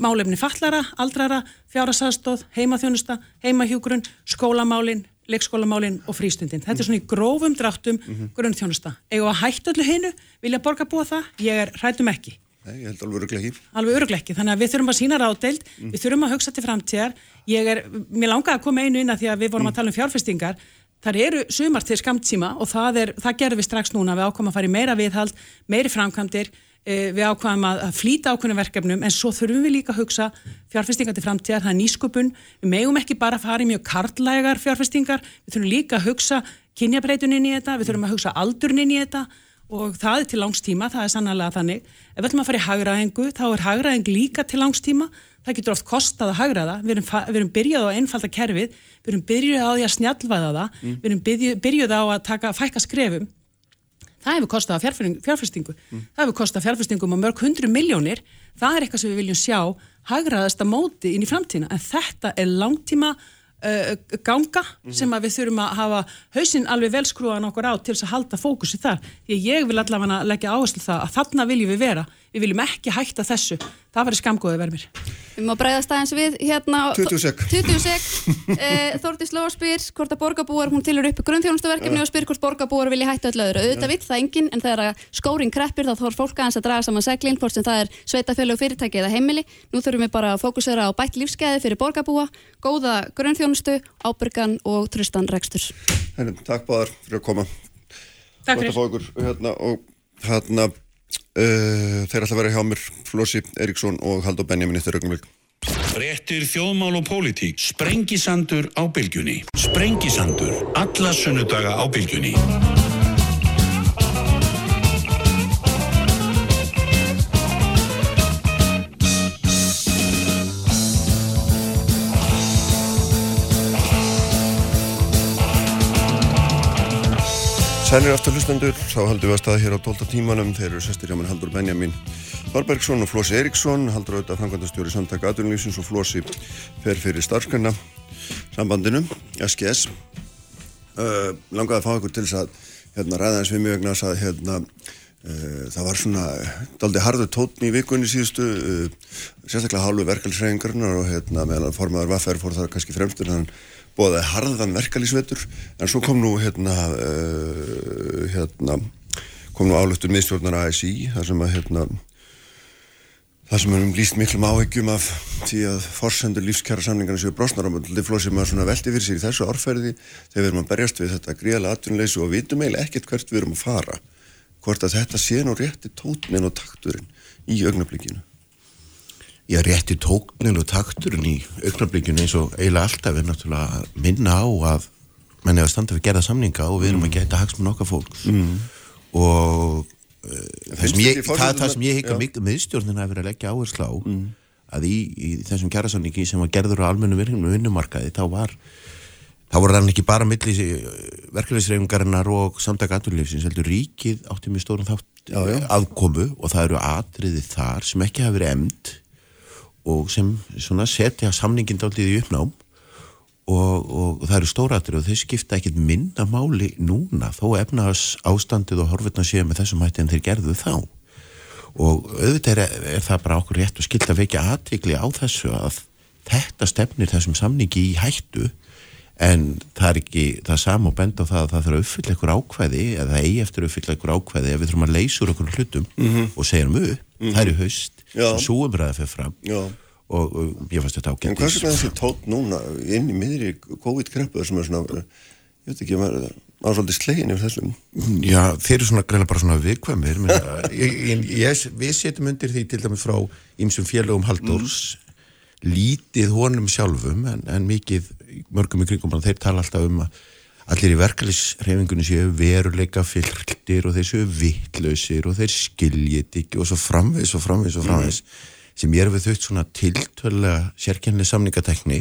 málefni fallara, aldrara, fjárasastóð, heimaþjónusta, heimahjúgrun, skólamálin, leikskólamálin og frístundin. Þetta er svona í grófum dráttum Mhm. grunnþjónusta. Egu að hættu öllu hinu, vilja borga búa það, ég er hrættum ekki. Nei, ég held alveg öruglega ekki. alveg örugleikki, þannig að við þurfum að sína ráðdeild við þurfum að hugsa til framtíðar. Ég er, mér langaði að koma einu inn að því að við vorum að tala um fjárfestingar. Þar eru sumar til skamtíma og það, er, það gerum við strax núna, við ákvæmum að fara í meira viðhald meiri framkvæmdir við ákvæmum að, að flýta ákveðnum verkefnum en svo þurfum við líka að hugsa fjárfestingar til framtíðar, það er nýsköpun. Við megum ekki bara að fara í mjög karlægar fjárfestingar, við þurfum líka að hugsa kynjabreituninn inn í þetta, við þurfum að hugsa aldurinn inn í þetta. Og það er til langstíma, það er sannlega þannig. Ef við ætlum að fara í hagraðingu, þá er hagraðing líka til langstíma, það getur oft kostað að hagraða, við erum, við erum byrjað á einfalda kerfið, við erum byrjað á því að snjallvæða það, við erum byrjuð, byrjuð á að taka fækka skrefum, það hefur kostað að fjárfestingu, fjárfestingu. það hefur kostað fjárfestingum á mörg hundru miljónir, það er eitthvað sem við viljum sjá hagraðasta móti inn í framtíðina, en þetta er langtíma uh, ganga sem að við þurfum að hafa hausinn alveg velskrúan okkur á til þess að halda fókusi þar. Því að ég vil allavega leggja áherslu það að þarna viljum við vera. Við viljum ekki hætta þessu. Það verður skamgóðið vermir. Við má bregðast aðeins við hérna 20 sek. 20 sek e, Þórdís Lóa spyr hvort að borgarbúar hún tilur uppi grunnþjónustuverkefni og spyr hvort borgarbúar vilja hætta öllu öðru auðvitað vill það enginn en þegar að skóring kreppir þá þarf fólk aðeins að draga saman seglinn hvort sem það er sveitafjölu fyrirtæki eða heimili nú þurfum við bara að fókusera á bætt lífskeiði fyrir borgarbúa góða grunnþjónustu, ábyrgan og trustan rekstur takk báðar fyrir að koma. Takk Gott uh, þeir ætla að vera hjá mér Flósi Eriksson og Haldur Benjamin eftir augnumvík. Fréttir þjóðmál og pólitík. Sprengisandur á bylgjunni. Sprengisandur. Alla sunnudaga á bylgjunni. Sænir aftur hlustendur, þá haldum við að staða hér á 12 tímanum, þeir eru sestir hjá mér Haldur Benjamin Þorbergsson og Flósi Eriksson, Haldur auðvitað frangvandastjóri samtaka aðunlýfsins og Flósi fer fyrir starfskanna sambandinu, SGS. uh, langaði að fá ykkur til þess að hérna, ræða eins við mjög vegna að hérna, uh, það var svona daldi harðu tótn í vikunni síðustu uh, sérstaklega hálfu verkefælisreifingarnar og hérna, meðan formaður Vaffer fór það kannski fremstur hann bóðaði harðan verkefælisvetur en svo kom nú hérna, uh, hérna kom nú álöftur miðstjórnar ASI þar sem að hérna Það sem erum líst miklum áhyggjum af því að forsendur lífskjara samlingarna séu brosnar á möldi flóð sem maður veldi fyrir sig í þessu orðferði þegar við erum að berjast við þetta gríðala atvinnleysu og vitum eiginlega ekkert hvert við erum að fara hvort að þetta sé nú rétti tóknin og takturinn í augnablikinu Já, rétti tóknin og takturinn í augnablikinu eins og eiginlega alltaf er náttúrulega minna á að menn er að standa við gerða samninga og við erum mm. að geta hagsmun okkar fólks mm. og það sem ég, það, það sem ég hika mikið miðstjórnin að vera að leggja áherslu á mm. að í, í þessum kjærasamningi sem var gerður á almennu vinnumarkaði þá var þá voru hann ekki bara millis verkefliðsreifingarinnar og samtaka aturlífsins heldur ríkið átti mjög stórum þátt já. aðkomu og það eru atriði þar sem ekki hafi verið emnd og sem setja samningin dálítið í uppnám. Og, og það eru stóratir og þau skipta ekkit minna máli núna þó efnaðas ástandið og horfurna séu með þessum hætti en þeir gerðu þá. Og auðvitað er, er það bara okkur rétt og skilt að vekja aðtikli á þessu að þetta stefnir þessum samningi í hættu en það er ekki það sam og bend á það að það þarf að uppfylla ykkur ákvæði eða það eigi eftir að uppfylla ykkur ákvæði ef við þurfum að leysa úr okkur hlutum mm -hmm. og segja um upp, mm það er í haust svo umræðið fyrir fram. Já. Og, ég fannst þetta ágætt En hvað er þessi tótt núna inn í miðri COVID-kreppu sem er svona, ég veit ekki, maður er svolítið slegin yfir þessum Já, þeir eru svona greina bara svona viðkvæmir Við setjum undir því til dæmis frá ymsum félögum Haldórs mm. lítið honum sjálfum en, en mikið mörgum í kringum þeir tala alltaf um að allir í verkefnisreifingunni séu veruleika fylgtir og þeir séu vittlausir og þeir skiljit ekki og svo framvegs og framvegs og framvegs mm sem ég er við þauðt svona tiltölega sérkennli samningatekni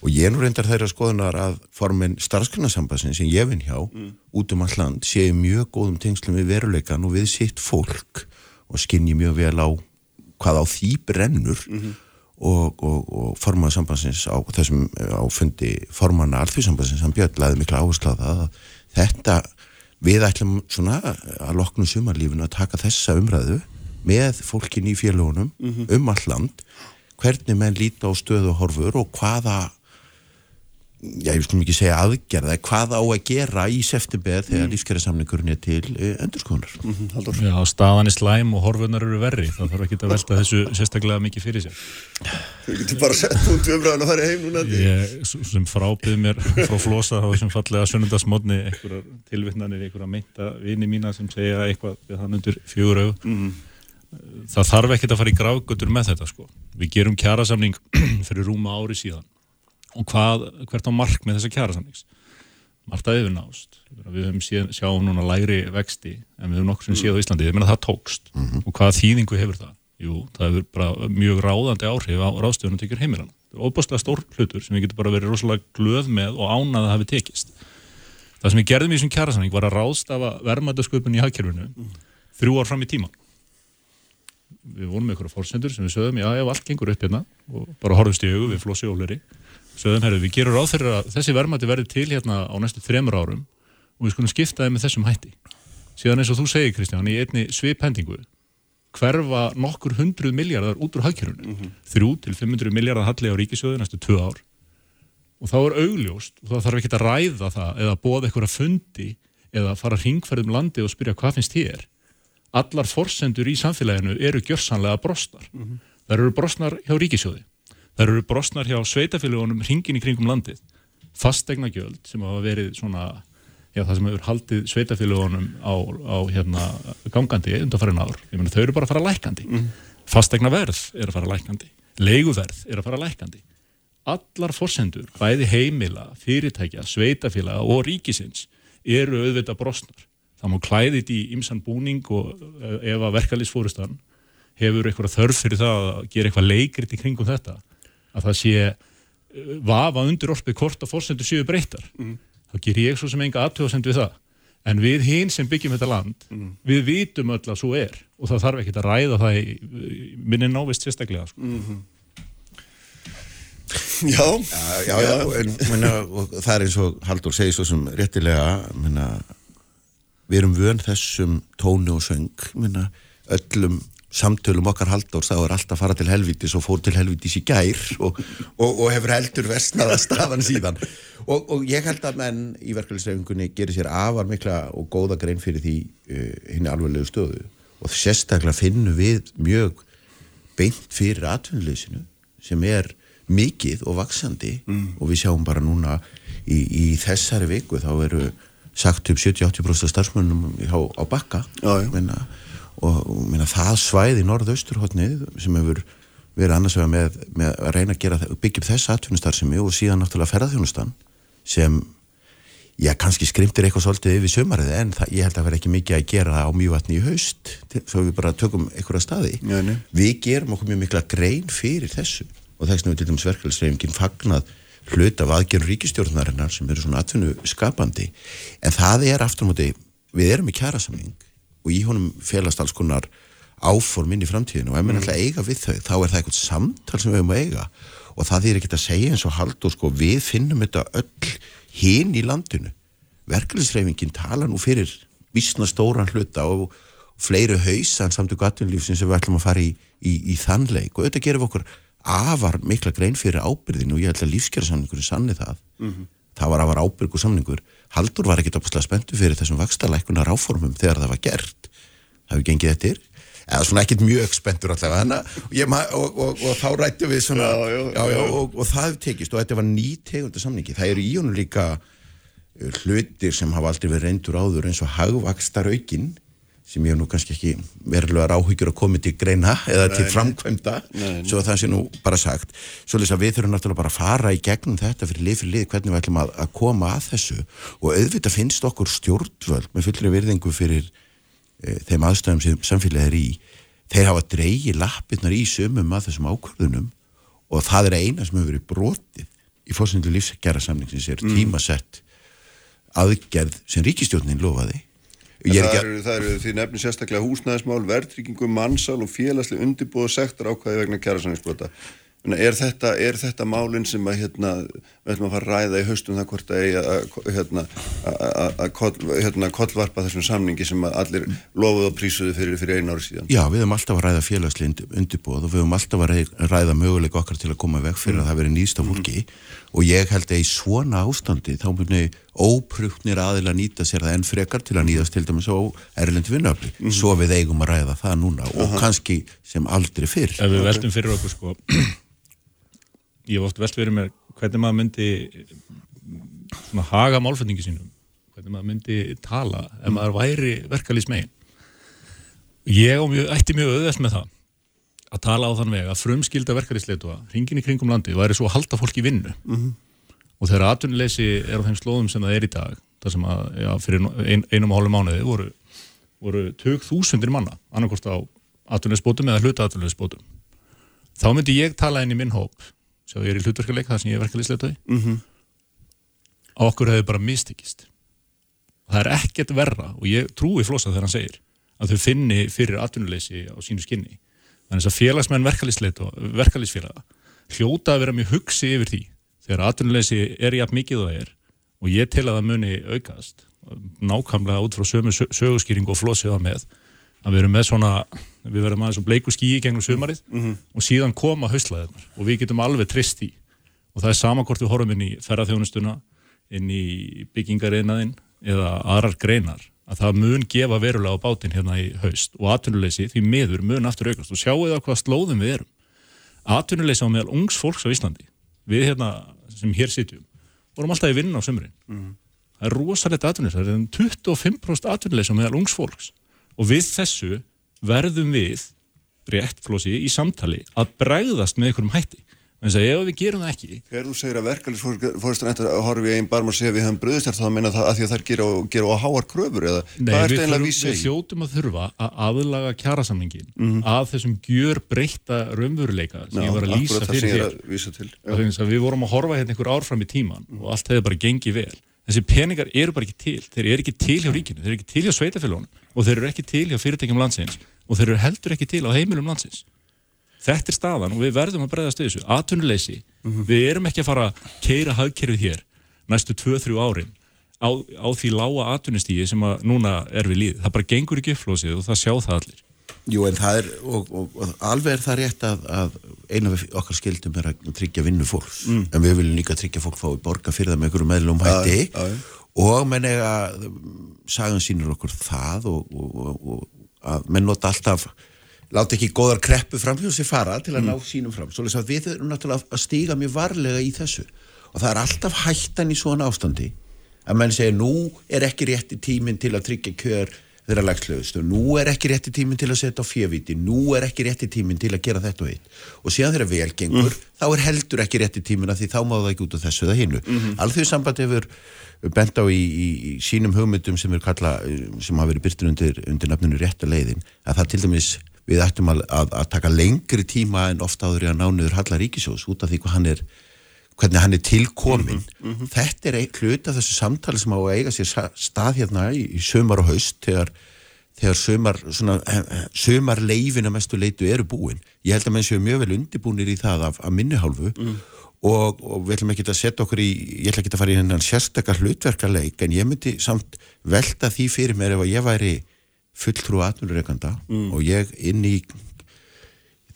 og ég er nú reyndar þeirra skoðunar að formin starfsgrunarsambansin sem ég vinn hjá mm. út um all land séu mjög góðum tengslum við veruleikan og við sitt fólk og skinni mjög vel á hvað á því brennur mm -hmm. Og, og, og forman sambansins á þessum á fundi formanna alþjóðsambansins hann bjöðlaði miklu áherslu að það þetta við ætlum svona að loknum sumarlífinu að taka þessa umræðu með fólkin í félagunum mm -hmm. um all land hvernig menn líta á stöðu horfur og hvaða já, ég skulum ekki segja aðgerða hvað á að gera í september þegar mm. lífskjærasamningurinn er til uh, endurskoðunar? Mm -hmm, Já, staðan er slæm og horfunar eru verri. Það þarf ekki að velta þessu sérstaklega mikið fyrir sér. Þú getur bara sett út um umræðan að fara heim núna Ég sem frábið mér frá flosa þá sem fallega sunnundasmodni einhverjar tilvittnanir, einhverja meinta vini mína sem segja eitthvað við hann undir fjögur aug mm -hmm það þarf ekkert að fara í gráðgötur með þetta sko. Við gerum kjærasamning fyrir rúma ári síðan og hvað, hvert á mark með þessa kjærasamnings? Margt að yfirnást. Við höfum séð, sjáum núna læri vexti en við höfum nokkur sem séð á Íslandi, við meina það tókst mm -hmm. og hvaða þýðingu hefur það? Jú, það hefur bara mjög ráðandi áhrif á ráðstöðunum tekjur heimilann. Það er óbúslega stór hlutur sem við getum bara verið rosalega glöð með og ánað að hafi tekist. Það sem við gerðum í þessum kjærasamning var að ráðstafa vermaðasköpun í hagkerfinu mm. þrjú ár fram í tíman við vorum með einhverja fórsendur sem við sögum, já, ef allt gengur upp hérna og bara horfumst í augu við flossi og hleri sögum, herru, við gerum ráð fyrir að þessi verðmætti verði til hérna á næstu þremur árum og við skulum skipta það með þessum hætti síðan eins og þú segir Kristján, í einni sviphendingu hverfa nokkur hundruð miljardar út úr hagkjörunum mm -hmm. þrjú til 500 miljardar halli á ríkisjóðu næstu tvö ár og þá er augljóst og þá þarf ekki að ræða það eða bóða einhverja fundi eða fara hringferðum landi og spyrja hvað finnst þér allar forsendur í samfélaginu eru gjörsanlega brostnar. Mm -hmm. Það eru brostnar hjá ríkisjóði. Það eru brostnar hjá sveitafélagunum hringin í kringum landið. Fastegna gjöld sem hafa verið svona, já það sem hefur haldið sveitafélagunum á, á hérna, gangandi undanfærin ár. Ég meina þau eru bara að fara lækandi. Mm -hmm. Fastegna verð er að fara lækandi. Leiguverð er að fara lækandi. Allar forsendur, bæði heimila, fyrirtækja, sveitafélaga og ríkisins eru auðvitað brostnar það má klæðið í ymsan búning og eh, ef að verkefliðsfórustan hefur eitthvað þörf fyrir það að gera eitthvað leikrit í kringum þetta að það sé eh, vafa undir orspið hvort að fórsendur séu breytar mm. þá ger ég svo sem enga aðtöðsend við það en við hinn sem byggjum þetta land mm. við vitum öll að svo er og það þarf ekki að ræða það í minni návist sérstaklega sko. mm -hmm. Já, já, já, já en, minna, það er eins og Haldur segir svo sem réttilega minna, við erum vön þessum tónu og söng minna, öllum samtölum okkar Haldur þá er alltaf að fara til helvítis og fór til helvítis í gær og, og, og hefur heldur vestnaða stafan síðan. Og, og ég held að menn í verkefliðsreifingunni gerir sér afar mikla og góða grein fyrir því uh, henni alveglegu stöðu. Og sérstaklega finnum við mjög beint fyrir atvinnuleysinu sem er mikið og vaksandi mm. og við sjáum bara núna í, í þessari viku þá eru sagt upp 70-80% starfsmönnum á, á bakka. Menna, og, og menna, það svæði í norðausturhóttnið sem hefur verið annars vega með, með að reyna að gera, byggja upp þessa atvinnustarfsemi og síðan náttúrulega ferðarþjónustan sem já, kannski skrimtir eitthvað svolítið yfir sömarið en það, ég held að vera ekki mikið að gera það á mjög vatni í haust svo við bara tökum einhverja staði. Já, nei. við gerum okkur mjög mikla grein fyrir þessu. Og þess vegna við til dæmis verkefælisreifingin fagnað hlut af aðgerð ríkistjórnarinnar sem eru svona atvinnu skapandi en það er aftur og í honum felast alls konar áform inn í framtíðinu og ef maður ætla að eiga við þau þá er það eitthvað samtal sem við höfum að eiga. Og það er ekki að segja eins og hald og sko við finnum þetta öll hinn í landinu. Verkefliðsreifingin tala nú fyrir vísna stóran hluta og fleiri hausan samt og gattunlífsin sem við ætlum að fara í, í, í þannleik og auðvitað gerum við okkur afar mikla grein fyrir ábyrðinu og ég held að lífskjærasamningur er sanni það. Mm -hmm. Það var afar ábyrgu samningur. Haldur var ekkit opaslega spenntu fyrir þessum vakstalækunar áformum þegar það var gert. Það hefur gengið eftir? Eða svona ekkit mjög spenntur allavega og, og, og, og þá rættu við svona Já, já, já. og, og það tekist. Og þetta var ný tegundu samningi. Það eru í honum líka uh, hlutir sem hafa aldrei verið reyndur áður eins og hagvakstar aukin sem ég nú kannski ekki verulega áhyggjur að koma til greina eða til framkvæmda svo það sé nú bara sagt. Svo að við þurfum náttúrulega bara að fara í gegnum þetta fyrir lið fyrir lið hvernig við ætlum að, að koma að þessu. Og auðvitað finnst okkur stjórnvöld með fullri virðingu fyrir e, þeim aðstæðum sem samfélagið er í þeir hafa dreigi lappirnar í sömum að þessum ákvörðunum og það er eina sem hefur verið brotið í fórsyndu lífsgerra samningsins er Mm. tímasett aðgerð sem ríkistjórnin lofaði Það, ekki að- eru, það eru því nefnir sérstaklega húsnæðismál, verðtryggingu, mannsal og félagslega undirbúð sektor ákvæði vegna kjærasanningsbrota. Er þetta, er þetta málinn sem að hérna, við ætlum að fara að ræða í haustum það hvort að hérna, að- að- að koll- hérna, kollvarpa þessum samningi sem að allir lofuð og prísuðu fyrir, fyrir einu ári síðan? Já, við höfum alltaf að ræða félagslind undirbúð og við höfum alltaf að ræða, möguleika okkar til að koma veg fyrir að það veri nýsta fólki. Og ég held að í svona ástandi þá muni óprúknir aðila nýta sér það enn frekar til að nýðast til dæmis á erlendi vinnafli svo við eigum að ræða það núna og kannski sem aldrei fyrr. Ef við veltum fyrir okkur sko ég hef oft velt fyrir mér hvernig maður myndi svona haga málfætningi sínum. Hvernig maður myndi tala ef maður væri verkalýs megin ég og mjög, ætti mjög auðvelt með það að tala á þann veg að frumskilda verkalýsleitua hringin í kringum landi væri svo að halda fólk í vinnu. Mhm. og þegar atvinnuleysi er á þeim slóðum sem það er í dag þar sem að já, fyrir ein, einum og hálfum mánuði voru, voru tök þúsundir manna annarkost á atvinnuleysbótum eða hluta atvinnuleysbótum þá myndi ég tala inn í minn hóp sjá ég er í hlutverkuleik þar sem ég er verkalýsleitai Mhm. að okkur hefur bara mistikist og það er ekkert verra og ég trúi flosa þegar hann segir að þau finni fyrir atvinnuleysi á sínu skinni. Þannig að félagsmenn verkalýsfélaga hljóta að vera mjög hugsi yfir því þegar atvinnuleysi er jafn mikið og það er. Og ég tel að það muni aukast nákvæmlega út frá sömu sö- söguskýringu og flósið það með að við erum með svona við verðum aðeins um bleiku skíi gegnum sumarið og síðan koma haustlæðirnar og við getum alveg trist í og það er sama hvort við horfum inn í ferðarþjónustuna inn í byggingariðnaðinn eða aðrar greinar að það mun gefa verulega á bátinn hérna í haust og atvinnuleysi því miður mun aftur aukast. Og sjáu það hvað slóðum við erum. Atvinnuleysi á meðal ungs fólks á Íslandi við hérna sem hér sitjum vorum alltaf í vinna á sömurinn það er rosalegt atvinnuleysi, það er um 25% atvinnuleysi á meðal ungs fólks og við þessu verðum við rétt flósi í samtali að bregðast með einhverjum hætti en þess að ef við gerum það ekki Þegar þú segir að verkefælisfórstur ætti að horfa í einn barm og segja við höfum bröðist þar þá meina það að því að þær gera, gera á háar kröfur eða Nei, hvað er við, þetta einlega þurfum, vísi við í? hljótum að þurfa að aðlaga kjærasamningin Mhm. að þessum gjör breyta raunveruleika sem Já, ég var að lýsa það fyrir þér. Það við vorum að horfa hérna einhver árfram í tíman og allt hefði bara gengið vel þessi peningar eru bara ekki til. Þeir eru ekki til hjá ríkinu, þeir eru ekki til hjá sveitafélónum og þeir eru ekki til hjá fyrirtækjum landsins. Og þeir eru heldur ekki til á heimilum landsins. Þetta er staðan og við verðum að breyðast við þessu, atvinnuleysi. Við erum ekki að fara að keira hagkerfið hér næstu 2-3 árin á, á því lága atvinnustígi sem að núna er við líð, það bara gengur ekki uppflósið og það sjá það allir Jú, en það er, og, og, og alveg er það rétt að, að eina af okkar skildum er að tryggja vinnu fólks. Mm. en við viljum líka tryggja fólk fái borga fyrir það með einhverjum meðlum hætti. og menn eiga sagan sínur okkur það og, og, og að menn nota alltaf láta ekki góðar kreppu fram hjá sér fara til að ná sínum fram. Svo að við erum náttúrulega að stíga mjög varlega í þessu. Og það er alltaf hættan í svona ástandi að menn segja nú er ekki rétti tíminn til að tryggja kjör þeirra lagslöðust og nú er ekki rétti tíminn til að setja á fjövíti, nú er ekki rétti tíminn til að gera þetta og hitt og síðan þeirra velgengur, þá er heldur ekki rétti tíminn að því þá má það ekki út af þessu eða hinnu mm -hmm. Alþjóðsamband hefur bent á í, í, í sínum hugmyndum sem, kalla, sem hafa verið byrtur undir, undir nafninu rétta leiðin að það til dæmis við ættum að, að, að taka lengri tíma en ofta áður í að nánuður Halla Ríkisjós út af því hvað hann er hvernig hann er tilkomin þetta er einn hlut af þessu samtali sem á að eiga sér stað hérna í, í sömar og haust þegar, þegar sömar, svona, sömar leifina mestu leitu eru búin. Ég held að menn séu mjög vel undirbúnir í það af, af minni hálfu. Og, og við ætlum ekki að setja okkur í ég ætla ekki að fara í hennan sérstakar hlutverkaleik en ég myndi samt velta því fyrir mér ef að ég væri fulltrú atvinnureikanda og ég inn í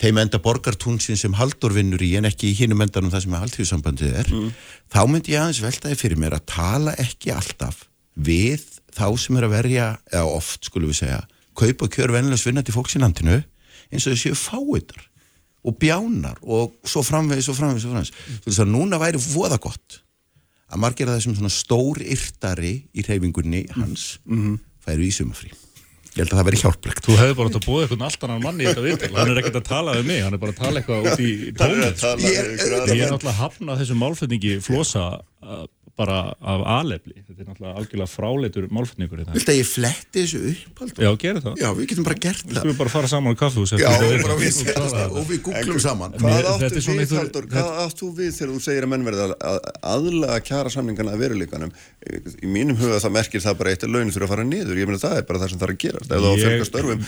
þeim enda borgartúnsin sem Haldur vinnur í en ekki í hinum endanum það sem haldhjóðsambandið er. Þá myndi ég aðeins veltaði fyrir mér að tala ekki alltaf við þá sem er að verja eða oft skulum við segja kaupa kjör vennilegs vinnandi fólks í landinu eins og þau séu fáiðar og bjánar og svo framvegis og framvegis og framvegis. Þú veist að núna væri voða gott að margir af þessum svona stór yrtari í reyfingunni hans færu í sumafrí ég held að það veri hjálplegt. Þú hefði bara átt að búið eitthvað allt annan manni í þetta viðtal. Hann er ekkert að tala við mig, hann er bara að tala eitthvað út í tónið sko. Ég er- Ég er náttúrulega hafnað þessu málflutningi flosa bara af alefli. Þetta er náttúrulega algjörlega fráleitur málflutningur hérna. Viltu að ég fletti þessu upp Halldór? Já, gerir það. Já, við getum bara gert Við það. skulum bara fara saman á kaffehús Já, og, við og við googlum saman. Hvað áttu við, einhver- Halldór, hvað áttu við þegar þú segir að menn verði að- að aðlaga kjara samningana að veruleikanum? Í mínum huga það merkir það bara eitt að launin þurfa að fara niður. Ég meina það er bara það sem þarf að. Ef það á að fjölga störfum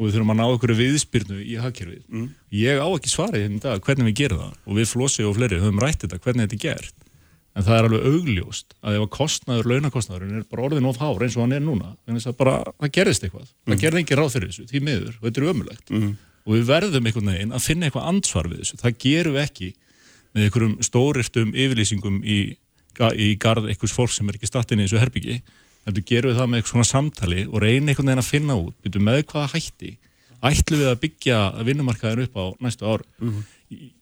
og við þurfum að ná okkur viðspyrnu í hagkerfið. Mm. Ég á ekki svarið hérna í dag hvernig við gerum það. Og við Flossi og fleiri höfum rætt þetta hvernig þetta er gert. En það er alveg augljóst að ef að kostnaður, launakostnaðurinn er bara orðin of hár eins og hann er núna, þannig að bara, það gerðist eitthvað, Mm. það gerði ekki ráð fyrir þessu því miður og þetta er ömulegt og við verðum einhvern veginn að finna eitthvað ansvar við þessu, það gerum við ekki með einhverjum stórirtum yfirlýsingum í, í garð einhvers fólk sem er ekki statinn í þessu herbyggi heldur gerum við það með eitthvað svona samtali og reyna einhvern veginn að finna út. Byrju, með hvaða hætti ætlum við að byggja vinnumarkaðin upp á næstu ár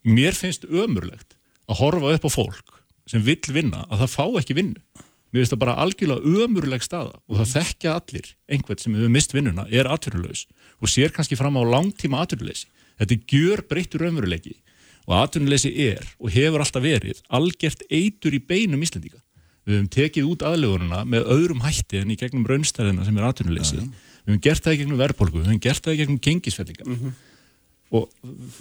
mér finnst ömurlegt að horfa upp á fólk sem vill vinna að það fá ekki vinnu. Mér finnst það bara algjörlega ömurleg staða og það þekkja allir einhvern sem hefur mist vinnuna er atvinnulegs og sér kannski fram á langtíma atvinnuleysi. Þetta gjör breyttur ömurlegi og atvinnuleysi er og hefur alltaf verið algjört eitur í beinum Íslandíka við höfum tekið út aðlegununa með öðrum hætti en í gegnum raunstæðina sem er atvinnuleysi. Við höfum gert það í gegnum verðbólgu við höfum gert það í gegnum gengisfellinga og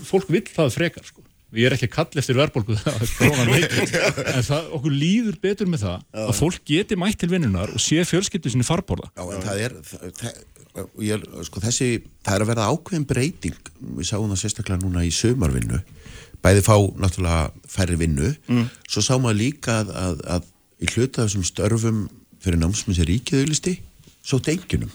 fólk vill það frekar sko. ég er ekki að kalla eftir verðbólgu það er krónan veikin en það, okkur líður betur með það að fólk geti mætt til vinnunar og sé fjölskyldu sinni farborða. Já, en það er það, ég, sko, þessi, það er að verða ákveðin breyting. Við sáum það sérstaklega núna í sömarvinnu bæði fá náttúrulega færri vinnu. Svo sáum við líka að, að, að í hluta þessum störfum fyrir námsmynds er ríkið auðlisti svo enginum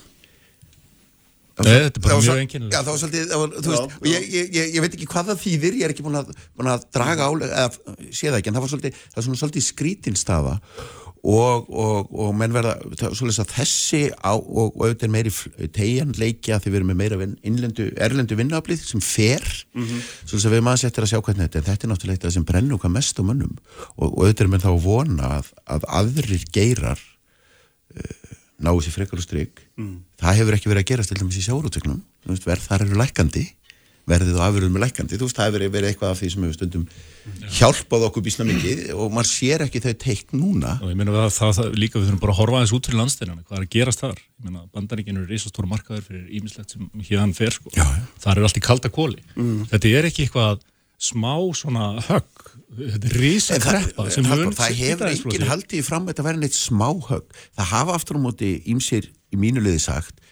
Nei, þetta er bara var mjög einkennilegt. Já, það var svolítið, það var, þú veist, ég, ég, ég, ég veit ekki hvað það þýðir, ég er ekki búin að, búin að draga álega, eða sé það ekki, en það var svolítið, það svona svolítið skrítinstafa og, og, og menn verða, er að þessi á, og, og auðvitað er meiri tegjan leikja því við erum með meira innlendu, erlendu vinnuaflið sem fer, svolítið að við maður settir að sjá hvernig þetta, er. þetta er náttúrulega eitthvað sem brennur hvað mest á mönnum. Og, og auðvitað er menn þá að vona að, að aðrir geirar náu sér frekar og stryk það hefur ekki verið að gerast til dæmis í sjárótöknum verð þar eru lækandi verðið og afurðum er lækandi þú veist það hefur verið eitthvað af því sem hefur stundum hjálpað okkur bísna mikið og maður sér ekki þau teikt núna. Og ég meina að það, það líka við þurfum bara að horfa aðeins út fyrir landsteinana hvað er að gerast þar? Ég meina bandaríkinu eru risastóra markaður fyrir ímislegt sem hérna fer sko. Já, já. það er allt í kalda kóli þetta er ekki eitthvað smá svona högg þetta er það, kreppa sem Halldór, mun það hefur enginn haldið fram að þetta verði neitt smáhögg það hafa aftur á móti ímsir í mínu liði sagt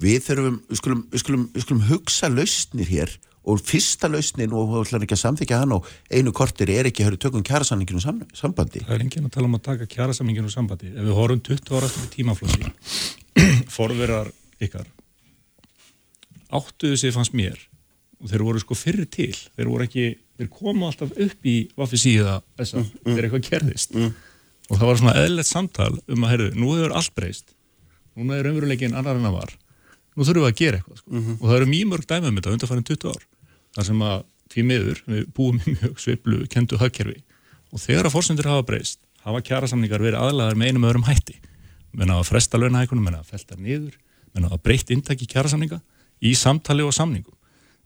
við þurfum, við skulum, við skulum, við skulum hugsa lausnir hér og fyrsta lausnin og þú ætlar ekki að samþykja hann og einu kortir er ekki að höfðu tökum kjærasamninginu sam, sambandi. Það er enginn að tala um að taka kjærasamninginu sambandi. Ef við horfum 20 ára eftir tímaflóti forverar ykkar áttuðu sig fannst mér og þeir voru sko fyrir til. Þeir voru ekki, þeir komu alltaf upp í vaffi síða þess að þeir eitthvað gerðist. Og það var svona eðlert samtal um að, heyrðu, nú hefur allt breyst. Núna er umveruleikin annar en að var nú þurfum við að gera eitthvað sko. og það eru mjög mörg dæmið með þetta undarfærin 20 ár þar sem að því miður við búum í mjög sveiplu kentu hagkerfi og þegar að fórsendur hafa breyst hafa kjærasamningar verið aðlaðar með einum öðrum hætti menna að fresta launahækunum, menna að felta niður menna að breytt intak í kjærasamninga í samtali og samningum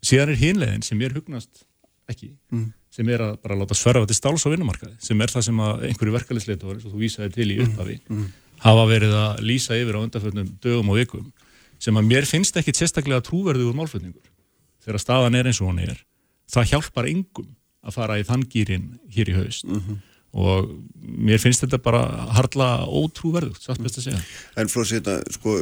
síðan er hinlegin sem er hugnast ekki Mm. sem er að bara láta sverfa til stáls á vinnumarkaði sem er það sem að einhverju verkefliðsleitur og þú vísaði til í upphafi mm. hafa verið að lýsa yfir á undarföldnum dögum og vikum sem að mér finnst ekki sérstaklega trúverðugur málflutningur. Þegar staðan er eins og hún er það hjálpar engum að fara í þann gýrin hér í haust. Mhm. og mér finnst þetta bara harla ótrúverðugt, satt best að segja. En Flósi, þetta, sko,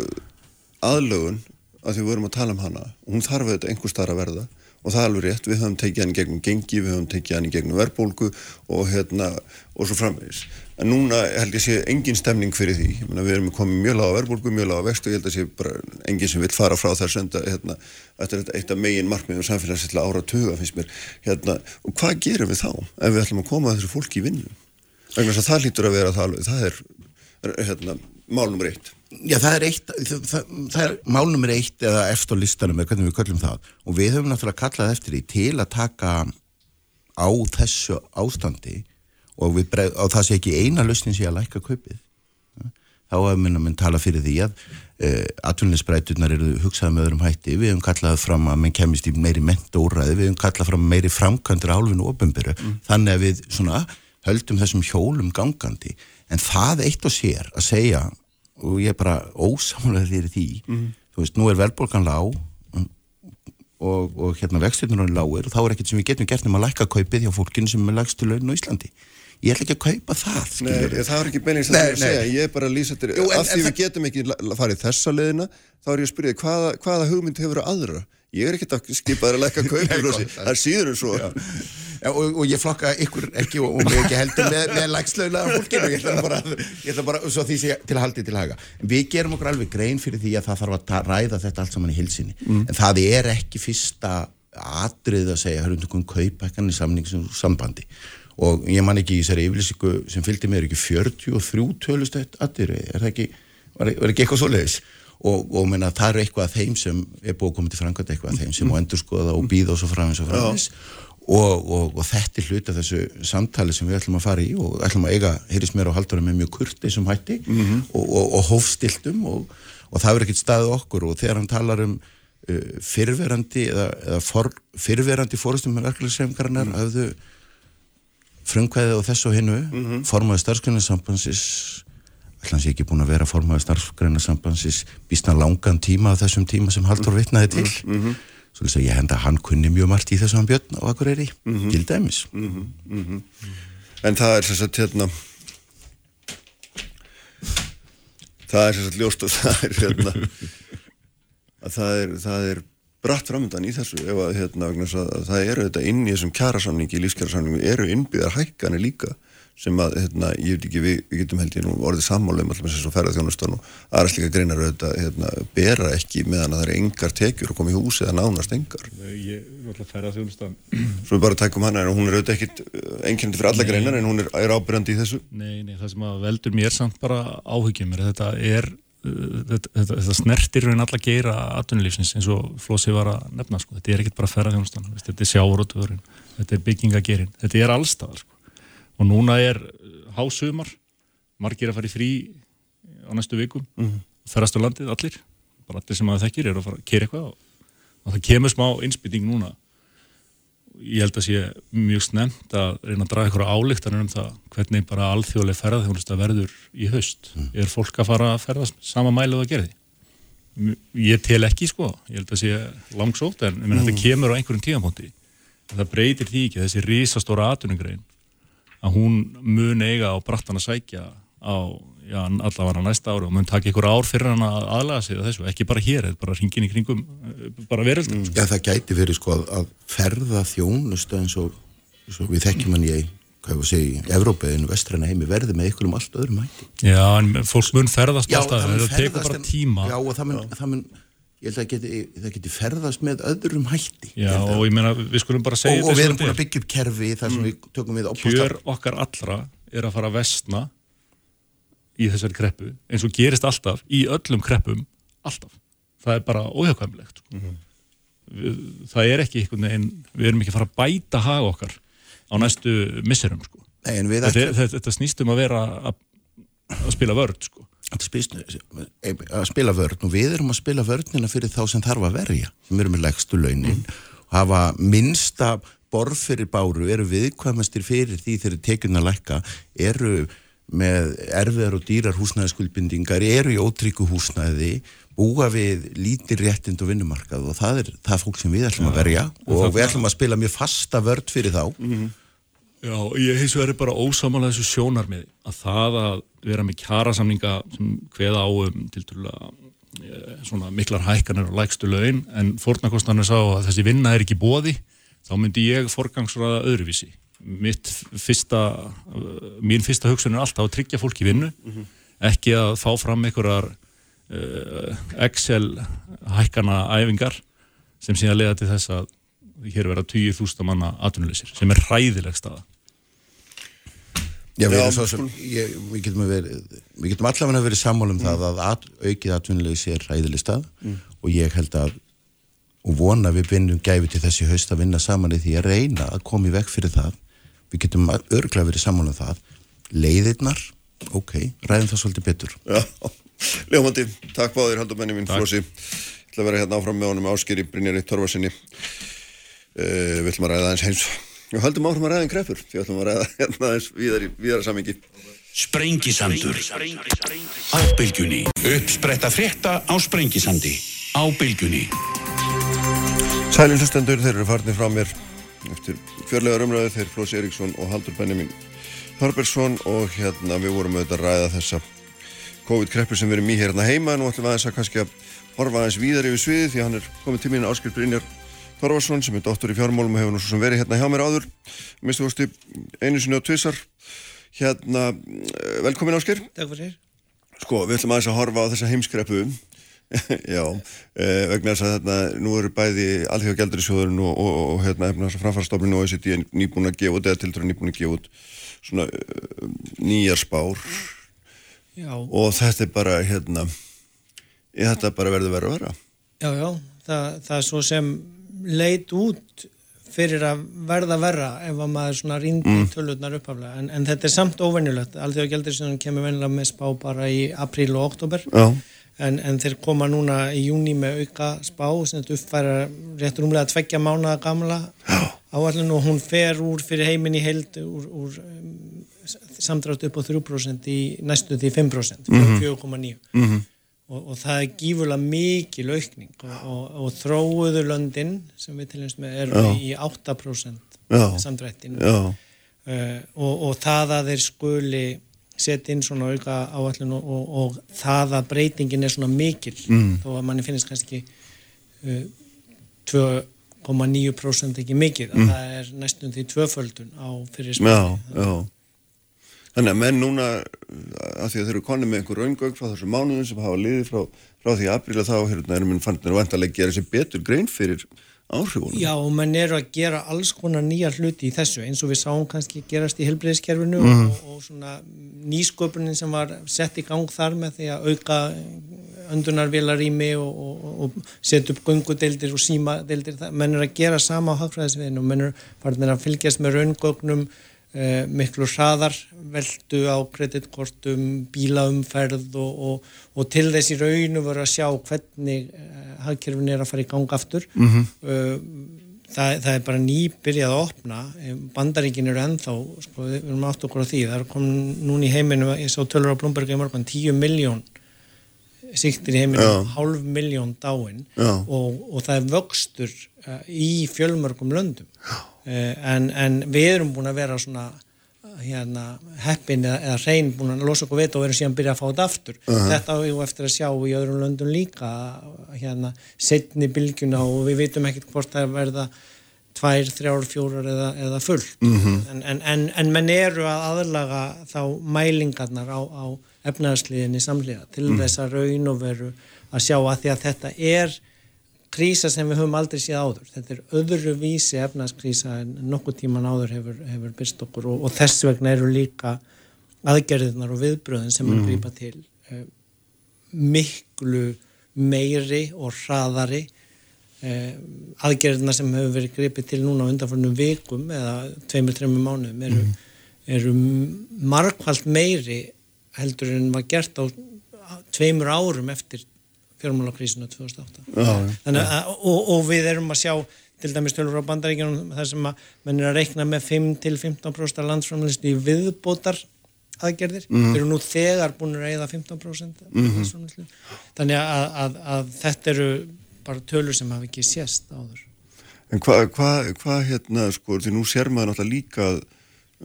aðlögun, að því við vorum að tala um hana, hún þarf þetta einhver starf að verða og það er alveg rétt, við höfum tekið hann í gegnum gengi, við höfum tekið hann í gegnum verðbólgu og hérna, og svo framvegis. En núna held ég sé engin stemning fyrir því, ég meina við erum komið mjög lága verðbólgu, mjög lága vextu, ég held að sé bara engin sem vil fara frá þess enda, hérna, þetta er eitt af megin markmiðum samfélagslega ára tuga finnst mér, hérna, og hvað gerum við þá ef við ætlum að koma þessu fólki í vinnu? Vegna þess að það lítur að vera það, það er, hérna, málnum reitt. Já, það er eitt, það, það, er málnumir eitt eða eftir listanum eða hvernig við köllum það. Og við höfum náttúrulega kallað eftir því til að taka á þessu ástandi og, breið- og það sé ekki eina lausnin sé að lækka kaupið. Þá hefur minna minn tala fyrir því að uh, atvinninsbreyturnar eru hugsaði með öðrum hætti, við höfum kallað fram að menn kemist í meiri mentóraði, við höfum kallað fram meiri framkvæmdur álfinu og ofinbyrju þannig að við svona höldum þessum hjólum gangandi. En það eitt og sér að segja og ég er bara ósamlega fyrir því. Þú veist, nú er velbólgan lág og, og hérna vextirnur er lágir og þá er ekkert sem við getum gert um að lækka kaupið hjá fólkinu sem er lægstu laun á Íslandi. Ég ætla ekki að kaupa það Nei, skilurðu. það er ekki Nei, það að segja, ég er bara að lýsa en- af því við það- getum ekki farið þessa leiðina, þá er ég að spyrja hvaða, hvaða hugmynd hefur aðra? Ég er ekkert að skipa þér að lækka kaupið, það er síður en svo. Og, og ég flokka ykkur ekki og, og mig ekki heldur með, með lægslaulega fólkinu. Ég ætla bara, ég ætla bara svo sé til að haldi til haga. Við gerum okkur alveg grein fyrir því að það þarf að ræða þetta allt saman í hilsinni Mm. en það er ekki fyrsta atrið að segja hörundum kaupa ekki samningsum sambandi og ég man ekki í þessari yfirlýsingu sem fylgdi mér ekki 43 tölustætt atrið, er það ekki var, var ekki eitthvað svoleiðis? Og, og menna, það er eitthvað að þeim sem er búið að koma til framkvæmt eitthvað að þeim sem má endur skoða og býða og svo framins og framins og, og, og þetta er hluti af þessu samtali sem við ætlum að fara í og ætlum að eiga, heyrðis mér á haldurum með mjög kurteisum hætti og, og, og hófstiltum og, og það verður ekkert staðið okkur. Og þegar hann talar um uh, fyrverandi eða, eða for, fyrverandi fórustum með verkefliðsreifngarinnar mm. hafðu frumkvæðið á þessu hinnu mm -hmm. formaði starfsgreinarsambansis ætla hans ekki búin að vera formaði starfsgreinarsambansis býstna langan tíma á þessum tíma sem Haldur vitnaði til mm -hmm. svo þess að ég henda hann kunni mjög margt í þessum björn á Akureyri til dæmis. En það er þess að, hérna, það er þess að ljóst og það er, hérna, að það er, það er bratt framöndan í þessu ef að, hérna, að það eru þetta inn í þessum kjærasamningi, lífskjærasamningi, eru innbyggðar hækkanir líka sem að, hérna, ég veit ekki, við, við getum held ég nú orðið sammála um alltaf með þess að ferða þjónustan og aðra slíka greinar auðvitað, hérna, bera ekki meðan að það eru engar tekjur og koma í hús eða nánast engar. Ég er alltaf ferða þjónustan Svo við bara tækum hana, en hún er auðvitað ekkit einkennandi fyrir alla greinar, en hún er, er ábyrjandi í þessu. Nei, nei, það sem að veldur mér samt bara áhyggjum er þetta er uh, þetta, þetta, þetta snertir raun alla geira atvinnulífsins eins og Flósi var að nefna sko. þetta er og núna er uh, hásumar margir að fara í frí á næstu vikum Mhm. ferðast á landið allir bara allir sem að þekkir er að fara að kera eitthvað og, og það kemur smá innspýting núna ég held að sé mjög snemt að reyna að draga ykkur álíktanir um það hvernig bara alþjóðlega ferðarþjónusta verður í haust. Er fólk að fara að ferðast sama mælu og að gerði? M- Ég tel ekki sko, ég held að sé langsótt en mm. þetta kemur á einhverjum tíðanpónti. Það breytir því ekki þessi risastóra atvinnugrein að hún mun eiga á brattan að sækja á já, allavega næsta ári og mun taka ykkur ár fyrir hann að aðlaga sig þessu, ekki bara hér, bara hringin í kringum eh, bara veröldum. Mm. Já, það gæti verið sko að, að ferða þjónustu eins og, eins og við þekkjum hann í hvað ég var að segja, Evrópaðinu, vestræna heimi verði með ykkur um allt öðrum hætti. Já, en fólk mun ferðast alltaf, það tekur bara tíma. Já, og það mun, það mun ég held að geti, það geti ferðast með öðrum hætti. Já, og ég meina, við skulum bara segja og, og við erum búin að byggja upp kerfi þar sem mm. við tökum við. Kjör okkar allra er að fara að vestna í þessari kreppu, eins og gerist alltaf í öllum kreppum, alltaf. Það er bara óhjákvæmilegt. Sko. Mm -hmm. Það er ekki einhvern veginn, við erum ekki að fara að bæta haga okkar á næstu misserum sko. Nei, þetta, þetta, þetta snýstum að vera að, að spila vörð sko. Að spila vörð og við erum að spila vörðnina fyrir þá sem þarf að verja sem eru með legstu launin mm. hafa minnsta borð fyrir báru eru viðkvæmastir fyrir því þegar tekjuna lækka eru með erfiðar og dýrar húsnæðiskuldbindingar eru í ótryggu húsnæði búa við lítir réttind og vinnumarkað og það er það fólk sem við ætlum að verja ja, og við ætlum að spila mjög fasta vörd fyrir þá mm -hmm. Já, ég heins og er bara ósamála þessu sjónar með að það að vera með kjærasamninga sem hveða áum til túrlega eh, svona miklar hækkanir og lægstu laun en fórnarkostanir sá að þessi vinna er ekki bóði þá myndi ég forgangsraða öðruvísi mitt fyrsta mín fyrsta hugsun er alltaf að tryggja fólki vinnu mm -hmm. ekki að fá fram einhverjar uh, Excel hækkana æfingar sem síðan leiða til þess að hér vera 20.000 manna atvinnuleysir sem er hræðileg staða Já, við, Já, sem, ég, við getum, getum allavega verið sammálum mm. það að at, aukið atvinnuleysi er hræðileg stað mm. og ég held að og vona við vinnum gæfi til þessi haust að vinna saman í því að reyna að koma í vekk fyrir það. Við getum örglega verið sammálum það. Leiðirnar, ok, ræðum það svolítið betur. Já Ljómandi, takk báðir haldumenni mín Flósi Ég ætla að vera hérna áfram með honum áskýri Brynjari Torvarsinni uh, Við ætlum að ræða aðeins heims og höldum áfram að ræða einn krefur Við ætlum að ræða hérna aðeins víðar í víðara samingi Sprengisandur Á bylgjunni Uppspretta frétta á Sprengisandi. Á bylgjunni Sælinn hlustendur, þeir eru farnir frá mér eftir fjörlega umræðu þeir Flósi Eriksson og Haldur Benjamin Þorbergsson og hérna við vorum auðvitað að ræða þessa COVID-kreppu sem við erum í hérna heima. Nú ætlum við aðeins að kannski að horfa aðeins víðar yfir sviði því hann er komið til mín Áskil Brynjar Þorvarsson sem er dóttur í fjármálum og hefur nú svo sem verið hérna hjá mér áður. Mistu fórstu einu sinni á tvissar hérna, velkomin Áskil Takk fyrir. Sko, við ætlum aðeins að horfa á þessa heimskreppu. Já, eh, vegna þess að hérna, nú eru bæði allþjóða gældurisjóðurinn og, og, og, og hérna, framfærstofninu og OECD nýbúin að gefa út eða til dæru nýbúin að gefa út svona uh, nýjar spár. Já. og þetta er bara hérna þetta bara verður verið að vera Já, já, það, það er svo sem leit út fyrir að verða verra ef að maður svona rindi mm. tölurnar upphaflega en, en þetta er samt óvennilegt gældur sem kemur vennilega með spá bara í apríl og oktober en, en þeir koma núna í júni með auka spá sem þetta uppfæra réttur umlega að tveggja mánuða gamla áallin og hún fer úr fyrir heiminni held úr, úr samdrátt upp á 3% í næstu því 5% mm -hmm. 4,9 mm -hmm. Og, og það er gífurlega mikil aukning. Og, og, þróuðu löndin sem við til með erum í 8% samdrættin uh, og það að þeir skuli setja inn svona auka áallin og það að breytingin er svona mikil mm. þó að manni finnst kannski uh, 2,9% ekki mikil mm. það er næstum því tvöföldun á fyrir Já, já Þannig að menn núna, að því að þeir eru konið með einhver raungögg frá þessu mánuðum sem hafa liðið frá, frá því apríla þá, hérna erum við fannir að vantarlega gera sér betur grein fyrir áhrifunum. Já, og menn eru að gera alls konar nýja hluti í þessu, eins og við sáum kannski gerast í helbreyðiskerfinu mm. og, og svona nýsköpunin sem var sett í gang þar með því að auka öndunarvélarými og, og, og setja upp gungudeildir og símadeildir, menn eru að gera sama á hagfræðisviðinu og menn eru að fylgjast með raungögnum Uh, miklu hraðar veldu á kreditkortum, bílaumferð og, og, og til þessi raunu voru að sjá hvernig uh, hagkerfin er að fara í gang aftur. Mm -hmm. það, það er bara nýbyrjað að opna. Bandaríkin eru ennþá sko, við erum átt okkur á því, það er komin núni í heiminu, ég sá tölur á Blomberg í morgun 10 miljón siktir í heiminu, Já. hálf miljón dáin og, og það er vöxtur í fjölmörgum löndum. Já. Eh, en, en við erum búin að vera svona hérna, heppin eða, eða hrein búin að losa okkur veit og verðum síðan að byrja að fá þetta aftur Uh -huh. þetta á ég eftir að sjá í öðrum löndum líka hérna, setni bylgjuna og við veitum ekkert hvort það verða tvær, þrjár, fjórar eða, eða full Mhm. en, en, en, en menn eru að aðlaga þá mælingarnar á, á efnaðarsliðinni samlega til Mhm. þess að raun og veru að sjá að því að þetta er krísa sem við höfum aldrei séð áður þetta er öðru vísi efnaðskrísa en nokkuð tíman áður hefur, hefur byrst okkur og, og þess vegna eru líka aðgerðirnar og viðbröðin sem mm. Mhm. er grípa til eh, miklu meiri og hraðari eh, aðgerðina sem hefur verið gripið til núna undanförnum vikum eða tveimur, þreimur mánuðum eru, eru margfald meiri heldur en var gert á tveimur árum eftir fjármálakrísuna 2008 Já. Þannig, að, og, og við erum að sjá til dæmis tölur á bandaríkjunum þar sem að menn er að reikna með 5-15% landsframlýslu í viðbótar aðgerðir, Mhm. við erum nú þegar búin að reyða 15% Mhm. landsframlýslu þannig að, að, að þetta eru bara tölur sem hafa ekki sést áður En hvað, hva, hva, hérna, sko, því nú sér maður náttúrulega líka að,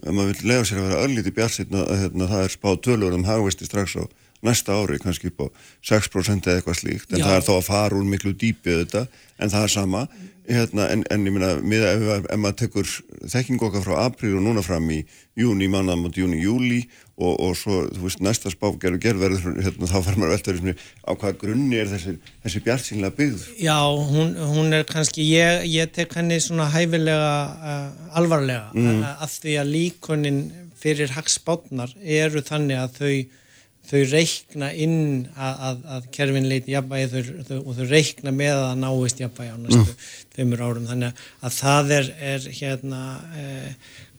maður vil lega sér að vera öllítið bjartsetna að hérna, það er spáð tölur um hagvesti strax á næsta ári, kannski upp á 6% eða eitthvað slíkt, en Já. það er þá að fara úr miklu dýpið þetta, en það er sama, hérna, en, en ég miða, ef, ef maður tekur þekkingu okkar frá apríl og núna fram í júni, mannaðum og júni, júli og, og svo, þú veist, næsta spágerðu gerverður, hérna, þá fer maður veltaður á hvaða grunni er þessi, þessi bjartsýnlega byggð. Já, hún, hún er kannski, ég, ég tek henni svona hæfilega uh, alvarlega Mm. að því að líkunin fyrir hagspátnar eru þannig að þau, þau reikna inn að, að, að kerfin leiti þau, og þau reikna með að það náist jafnvægi á næstu Mm. tveimur árum þannig að, að það er, er hérna eh,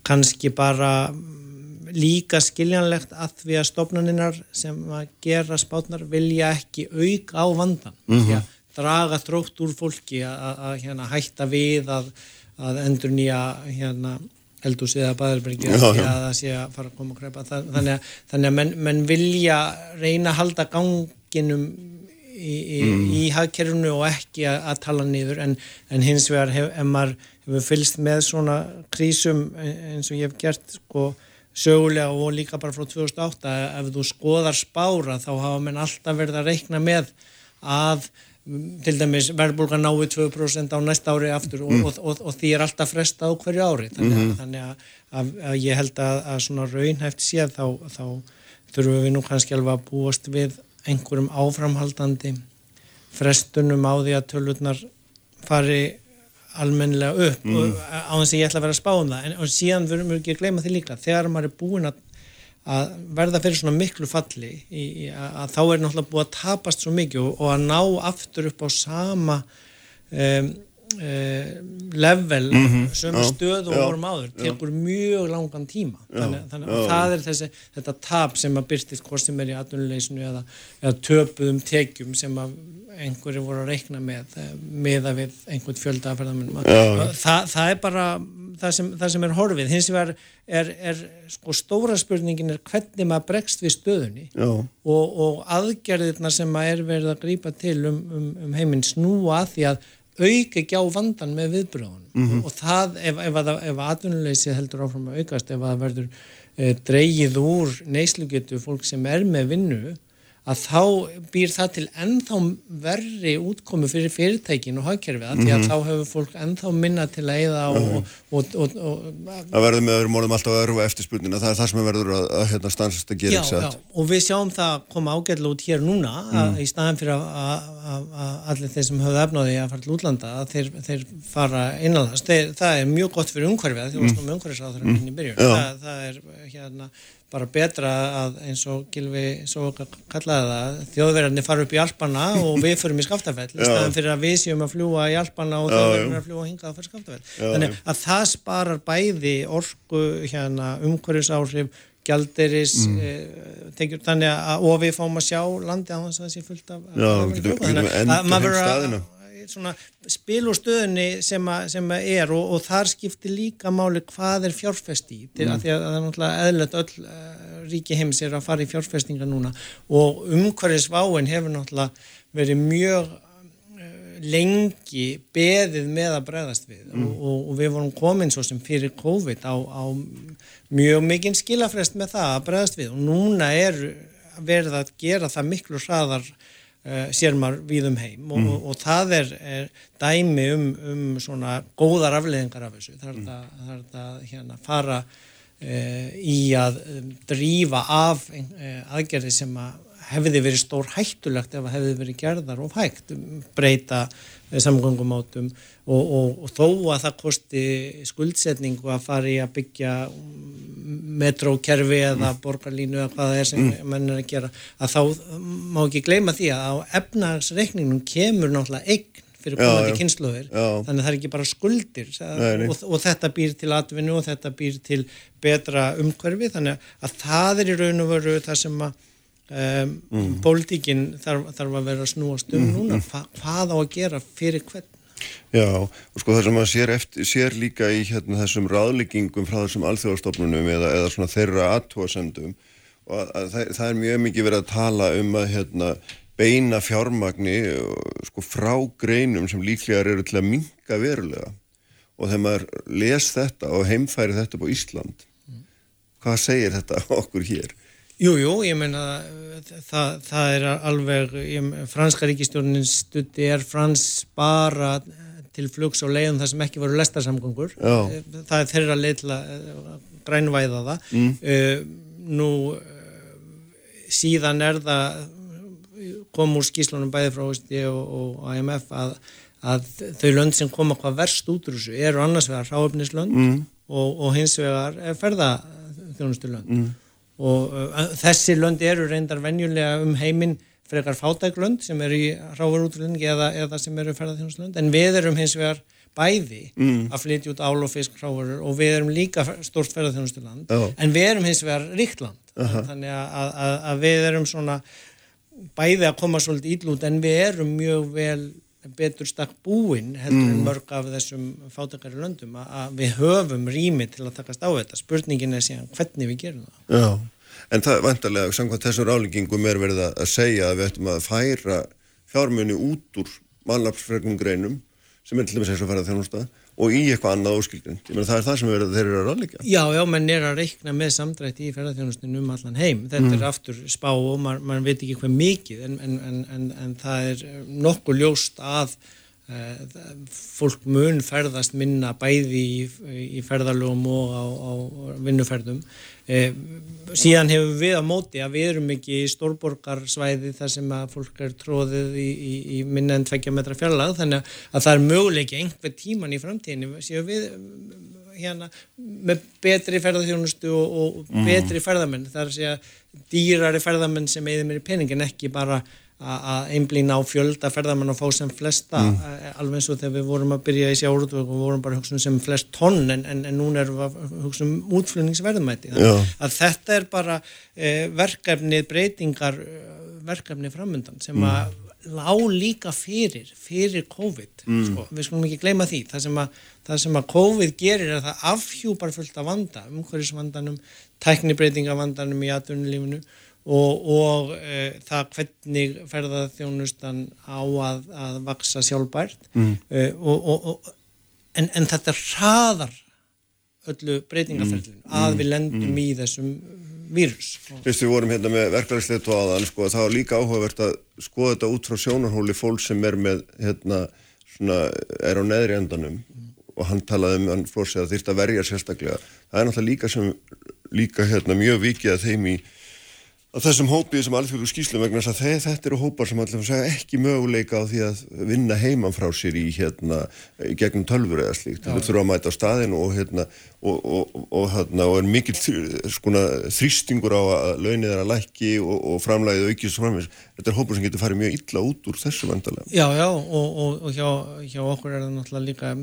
kannski bara mm, líka skiljanlegt að því að stofnaninnar sem að gera spátnar vilja ekki auk á vandan Mhm. því að draga þrótt úr fólki að, hérna, hætta við að, að endur nýja hérna, eldúsið eða baðurbergi Já, að það sé að fara að koma að krepa þannig að, þannig að menn, menn vilja reyna að halda ganginum í, í, Mm. í hagkerfunu og ekki að, að tala niður. En, en hins vegar hef, ef maður hefur fylst með svona krísum eins og ég hef gert sko sögulega og líka bara frá 2008 ef þú skoðar spára þá hafa menn alltaf verið að reikna með að til dæmis verðbólgan nái 2% á næsta ári aftur og, Mm. og, og, og því er alltaf fresta á hverju ári. Þannig, að, þannig að, að, að ég held að, að svona raunhæft séð þá, þá þurfum við nú kannski alveg að búast við einhverjum áframhaldandi frestunum á því að tölurnar fari almennilega upp. Mm. og á þess að ég ætla að vera að spá um það. En síðan verðum við ekki að gleyma því líka þegar maður er búin að, að verða fyrir svona miklu falli í, í, að, að þá er náttúrulega búið að tapast svo mikið og, og að ná aftur upp á sama um, uh, level Mhm, sömu já, stöð og já, vorum áður. Já. tekur mjög langan tíma. Já, þannig, þannig já. að það er þessi, þetta tap sem að byrtist hvort sem er í atvinnuleysinu eða, eða töpuðum tekjum sem að einhverju voru að reikna með eh, meða við einhvern fjölda af ferðamennum Já, já. það, það er bara það sem, það sem er horfið. Hins vegar er, er sko stóra spurningin er hvernig maður bregst við stöðunni og, og aðgerðirna sem maður er verið að grípa til um, um, um heiminn snúa því að auka ekki á vandan með viðbröðunum Mhm. og það ef, ef, ef að atvinnuleysi heldur áfram að aukast ef að það verður e, dreigið úr neyslugetu fólk sem er með vinnu að þá býr það til ennþá verri útkomu fyrir fyrirtækin og hagkerfið mm því að Mhm. þá hefur fólk ennþá minna til að eyða og, og, og, og, og Það verður með öðrum orðum alltaf að örfa eftirspurnina, það er það sem verður að, að hérna, stansast að gera, já, já, og við sjáum það koma ágætlega út hér núna að, Mm. í staðan fyrir að, að, að, að allir þeir sem höfðu efnaði að fara til útlanda að þeir, þeir fara innanlands þeir, það er mjög gott fyrir umhverfið því Mm. Mm. byrjun Já. það, það er hérna bara betra að eins og Gilvi svo kallaði það, þjóðverðarnir fara upp í Alpana og við förum í Skaftafell í staðan fyrir að við séum að fljúa í Alpana og þjóðverðarnir að fljúa hingað að fara í Skaftafell Já, þannig að það sparar bæði orku hérna, umhverfisáhrif gjalderis Mm. mm. tekjur, þannig að og við fáum að sjá landi á þess að það sé fullt af Já, getum- þannig getum að maður verður að-. Svona spil úr stöðunni sem, að, sem er og, og þar skiptir líka máli hvað er fjárfest í til Mm. að því að það er náttúrulega eðlert öll uh, ríki heims er að fara í fjárfestinga núna og umhverfisváin hefur náttúrulega verið mjög uh, lengi beðið með að bregðast við mm. og, og við vorum komin svo sem fyrir COVID á, á mjög mikinn skilafrest með það að bregðast við og núna er verið að gera það miklu hraðar sér maður við um heim og, mm. og, og það er, er dæmi um, um svona góðar afleðingar af þessu það er mm. það, það, er það hérna, fara uh, í að um, drífa af uh, aðgerði sem að hefði verið stór hættulegt ef það hefði verið gerðar og hægt breyta samgöngumátum og, og, og þó að það kosti skuldsetningu að fara í að byggja metrókerfi eða mm. borgarlínu eða hvað það er sem mm. menn er að gera að þá má ekki gleyma því að á efnagsreikningnum kemur náttúrulega eign fyrir komandi kynsluður þannig að það er ekki bara skuldir nei, nei. Og, og þetta býr til atvinnu og þetta býr til betra umhverfi þannig að það er í raun og veru það sem að Um, mm. pólitíkin þarf, þarf að vera snúast um mm. núna Hva, hvað á að gera fyrir hvern Já, og sko það sem maður sér, eftir, sér líka í hérna, þessum ráðleggingum frá þessum alþjóðastofnunum eða, eða svona þeirra aðtóasendum og að, að það, það er mjög mikið verið að tala um að hérna, beina fjármagni sko, frá greinum sem líklegar eru til að minga verulega og þegar maður les þetta og heimfæri þetta på Ísland mm. hvað segir þetta okkur hér? Jú, jú, ég meina það, það er alveg, ég, franska ríkistjórnin stutti er frans bara til flugs og leiðum það sem ekki voru lestarsamgöngur. Það er þeirra leið til að grænvæða það. Mm. Nú síðan er það kom úr skíslunum bæði frá OSD og, og IMF að, að þau lönd sem koma hvað verst út úr þessu eru annars vegar ráöfnislönd mm. og, og hins vegar ferðarþjónustulönd. Mm og uh, þessi lönd eru reyndar venjulega um heiminn frekar fátæklönd sem eru í rávarútlunni eða, eða sem eru ferðarþjónuslönd en við erum hins vegar bæði mm. að flytja út ál og fisk rávarur og við erum líka stort ferðarþjónustuland oh. en við erum hins vegar ríktland uh -huh. þannig að, að, að við erum svona bæði að koma svolítið ílút en við erum mjög vel betur stakk búinn heldur mm. en mörg af þessum fátakari löndum að við höfum rými til að takast á þetta. Spurningin er síðan hvernig við gerum það. Já, en það vantarlega, samkvæmt þessum ráleggingum er verið að segja að við ættum að færa fjármunni út úr mannlapsfregnum greinum sem er til dæmis eins og færða þjónustað og í eitthvað annað meina það er það sem er, þeir eru að ráðleika. Já, já, menn er að reikna með samdrætti í ferðarþjónustinu um allan heim. Þetta mm. er aftur spá og mann man veit ekki hvað mikið en, en, en, en það er nokkuð ljóst að uh, fólk mun ferðast minna bæði í, í ferðarlögum og á, á vinnuferðum. Uh, síðan hefur við á móti að við erum ekki í stórborgarsvæði þar sem að fólk er tróðið í, í, í minna en tveggja metra fjallag þannig að það er möguleiki einhver tíman í framtíðinu séu við hérna með betri ferðarþjónustu og, og mm. betri ferðarmenn þar sé að dýrari ferðarmenn sem eða mér í peningin ekki bara að einblýna á fjölda ferðarmann og fá sem flesta mm. alveg eins og þegar við vorum að byrja í sjáurútvöku og vorum bara að hugsa um sem flest tonn en, en, en núna erum við að hugsa um útflutningsverðmæti að þetta er bara eh, verkefni breytingar verkefni framöndan sem mm. að lá líka fyrir fyrir COVID mm. sko, við skulum ekki gleyma því það sem, að, það sem að COVID gerir er að það afhjúpar fullt af vanda umhverjusvandanum, tæknibreitingavandanum í atvinnulífinu og, og e, það hvernig ferðarþjónustan á að, að vaksa sjálfbært mm. e, og, og, en, en þetta hraðar öllu breytingaferðinu mm. að við lendum mm. í þessum vírus. Fyrst við vorum hérna með verklæðisleitu aðan, sko, það var líka áhugavert að skoða þetta út frá sjónarhóli fólk sem er með, hérna, svona, er á neðri endanum mm. og hann talaði um, hann fór sig að þýrst að verja sérstaklega. Það er náttúrulega líka sem, líka hérna mjög vikið að þeim í að þessum hópið sem alþjóðu skýslum vegna þess að þetta eru hópar sem allir segja ekki möguleika á því að vinna heiman frá sér í hérna gegnum tölfur eða slíkt. Þú þurfa að mæta á staðinu og hérna og, og, og, og er mikill skona, þrýstingur á að launið er að lækki og framlæðið aukist framvegis. Þetta er hópar sem getur farið mjög illa út úr þessu vandalega. Já, já og hjá, hjá okkur er það náttúrulega líka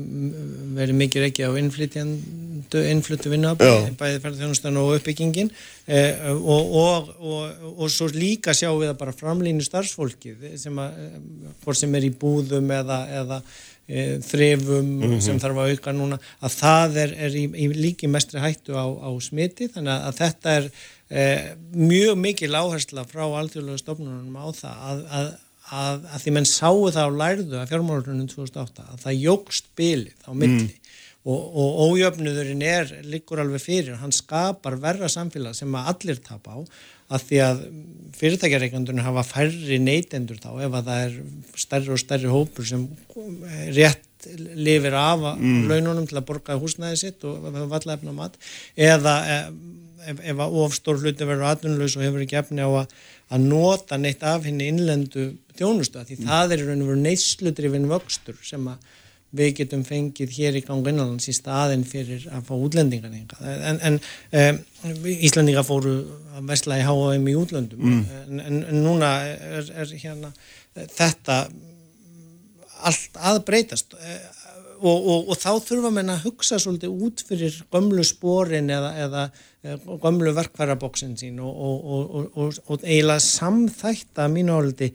verið mikið ekki á innflyttu vinnuafn, bæði ferðarþjónustan og uppbyggingin eh, og og, og svo líka sjáum við að bara framlýnu starfsfólkið sem að, sem er í búðum eða, eða e, þrefum mm -hmm. sem þarf að auka núna, að það er, er í, í líki mestri hættu á, á smiti þannig að þetta er e, mjög mikil áhersla frá alþjóðlega stofnunum á það að, að, að, að því menn sáu það á lærðu að fjármálurunum 2008 að það jógst bilið á milli og, og ójöfnuðurinn er liggur alveg fyrir, hann skapar verra samfélag sem að allir tapa á að því að fyrirtækjareikandunum hafa færri neytendur þá ef að það er stærri og stærri hópur sem rétt lifir af mm. laununum til að borga húsnæði sitt og valla efna mat eða ef, ef að ofstór hluti verður atvinnulegs og hefur ekki efni á að, að nota neitt af henni innlendu þjónustu því mm. það er raun og veru neysludrifin vöxtur sem að við getum fengið hér í gangu innanlands í staðin fyrir að fá útlendingan en, en um, Íslandinga fóru að vesla í H&M í útlöndum. Mm. en, en, en núna er, er hérna þetta allt að breytast. Og, og, og þá þurfa menn að hugsa svolítið út fyrir gömlu spórin eða, eða gömlu verkværaboksin sín og, og eiginlega samþætta mínu áldi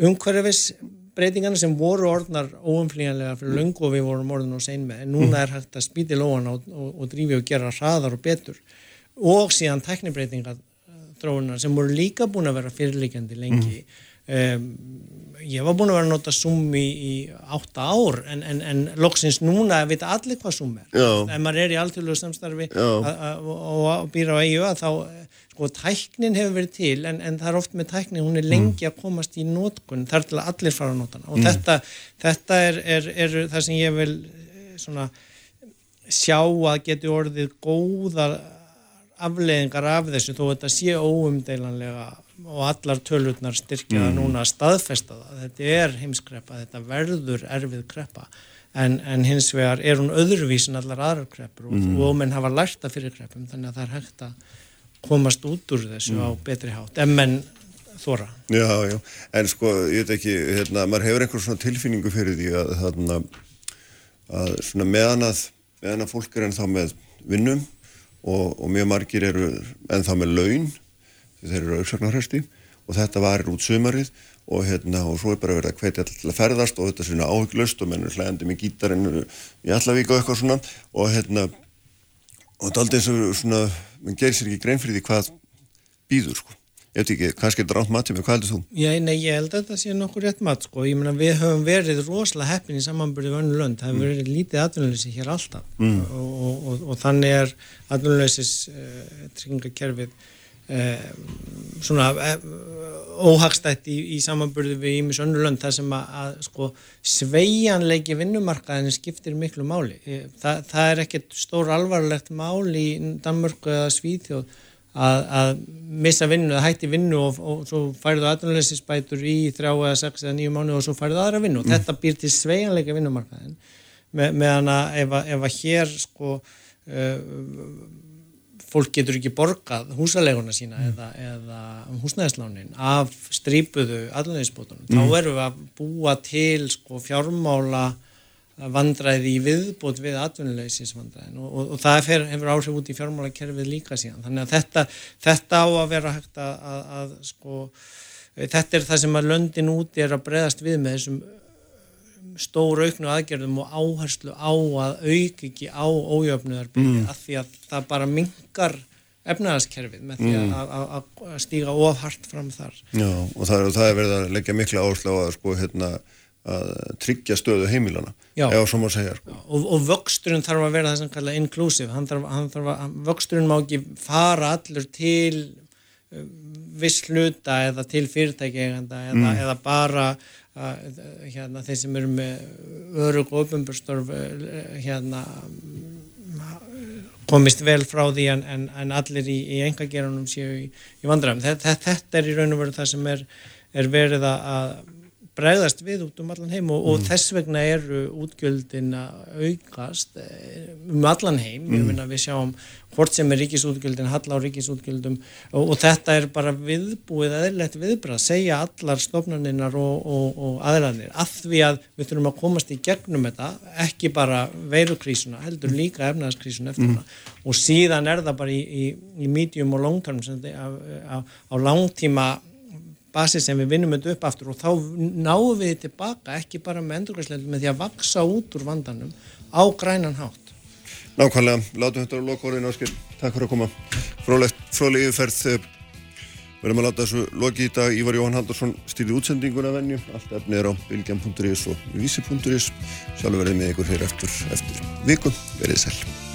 umhverfis breytingarna sem voru orðnar óumflíjanlega fyrir löngu og við vorum orðin og sein með en núna mm. er hægt að spýti lóan og, og, og drífi og gera hraðar og betur og síðan teknibreytingar þróunar sem voru líka búin að vera fyrirlíkjandi lengi mm. um, ég var búin að vera að nota Zoom í, í átta ár en, en, en loksins núna vita allir hvað Zoom er Já. ef maður er í alltjóðlegu samstarfi og býra á EU að þá sko tæknin hefur verið til en, en það er oft með tæknin, hún er mm. lengi að komast í nótkun þar til að allir fara að nota hana og mm. þetta, þetta er, er, er það sem ég vil eh, svona sjá að geti orðið góða afleðingar af þessu þó þetta sé óumdeilanlega og allar tölurnar styrkja það mm. núna að staðfesta það þetta er heimskreppa, þetta verður erfið kreppa en, en hins vegar er hún öðruvísin allar aðrar kreppur og, mm. og menn hafa lært það fyrir kreppum þannig að það er hægt að komast út úr þessu mm. á betri hátt en menn þóra Já, já, en sko, ég veit ekki hérna, maður hefur einhver svona tilfinningu fyrir því að þarna að svona meðan að, meðan að fólk er ennþá með vinnum og, og mjög margir eru ennþá með laun þeir eru auðsagnarhæsti og þetta varir út sömarið og hérna og svo er bara verið að hvetja til að ferðast og þetta er svona áhuglaust og mennur hlægandi með gítarinn í allavík og eitthvað svona og hérna og þetta er aldrei og svona mann gerir sér ekki grein fyrir því hvað býður sko ég veit ekki, kannski er þetta ránt mat sem ég, hvað heldur þú? Já, nei, ég held að þetta sé nokkur rétt mat sko, ég meina við höfum verið rosalega heppin í samanbyrði vönnu lönd, það hefur mm. verið lítið atvinnuleysi hér alltaf mm. og, og, og þannig er atvinnuleysis uh, tryggingakerfið svona uh, óhagstætt í, í samanbyrði við ímis önnu lönd, það sem að, að sko sveianleiki vinnumarkaðin skiptir miklu máli, Þa, það er ekkert stór alvarlegt mál í Danmörku eða Svíþjóð að, að missa vinnu, að hætti vinnu og, og svo færðu aðrunleysisbætur í þrjá eða sex eða nýju mánu og svo færðu aðra vinnu. Og mm. þetta býr til sveianleika vinnumarkaðin með, meðan að ef að hér sko uh, fólk getur ekki borgað húsaleguna sína mm. eða, eða húsnæðislánin af strípuðu aðlunleysisbótunum, mm. þá erum við að búa til sko fjármála vandræði í viðbót við atvinnuleysisvandræðin og, og, og það fer, hefur áhrif út í fjármálakerfið líka síðan þannig að þetta, þetta á að vera hægt að, að, að sko, þetta er það sem að löndin úti er að breðast við með þessum stór auknu aðgerðum og áherslu á að auk ekki á ójöfnuðarbyrði mm. að því að það bara mingar efnaðaskerfið með því mm. að, að stíga ofhart fram þar Já og það, það er verið að leggja mikla áherslu á að sko hérna að tryggja stöðu heimilana eða svo má segja sko. og, og vöxturinn þarf að vera það sem kalla inclusive hann þarf, hann þarf að, vöxturinn má ekki fara allur til uh, viss hluta eða til fyrirtæki eða, mm. eða bara uh, hérna, þeir sem eru með örug og öpumbjörnstörf uh, hérna komist vel frá því en, en, en allir í, í engagerunum séu í, í vandræðum. Þetta, þetta er í raun og veru það sem er, er verið að bregðast við út um allan heim og, mm. og þess vegna eru útgjöldin að aukast eh, um allan heim, mm. ég við sjáum hvort sem er ríkisútgjöldin, hall á ríkisútgjöldum og, og þetta er bara viðbúið eðlert viðbrað, segja allar stofnaninnar og, og aðræðinir að því að við þurfum að komast í gegnum þetta, ekki bara veirukrísuna, heldur líka efnaðskrísuna eftir mm. það og síðan er það bara í, í, í medium og long term á langtíma basi sem við vinnum þetta upp aftur og þá náum við tilbaka ekki bara með endurkvæmsleitum með því að vaksa út úr vandanum á grænan hátt. Nákvæmlega, látum þetta á lokorðinu áskil. Takk fyrir að koma. Frólægt, fróli yfirferð. Verðum að láta þessu lokið í dag. Ívar Jóhann Haldursson stýrði útsendinguna venju. Allt efnið er á bilgjan.is og vísi.is. Sjálfur verðið með ykkur hér eftir, eftir vikum. Verðið sæl.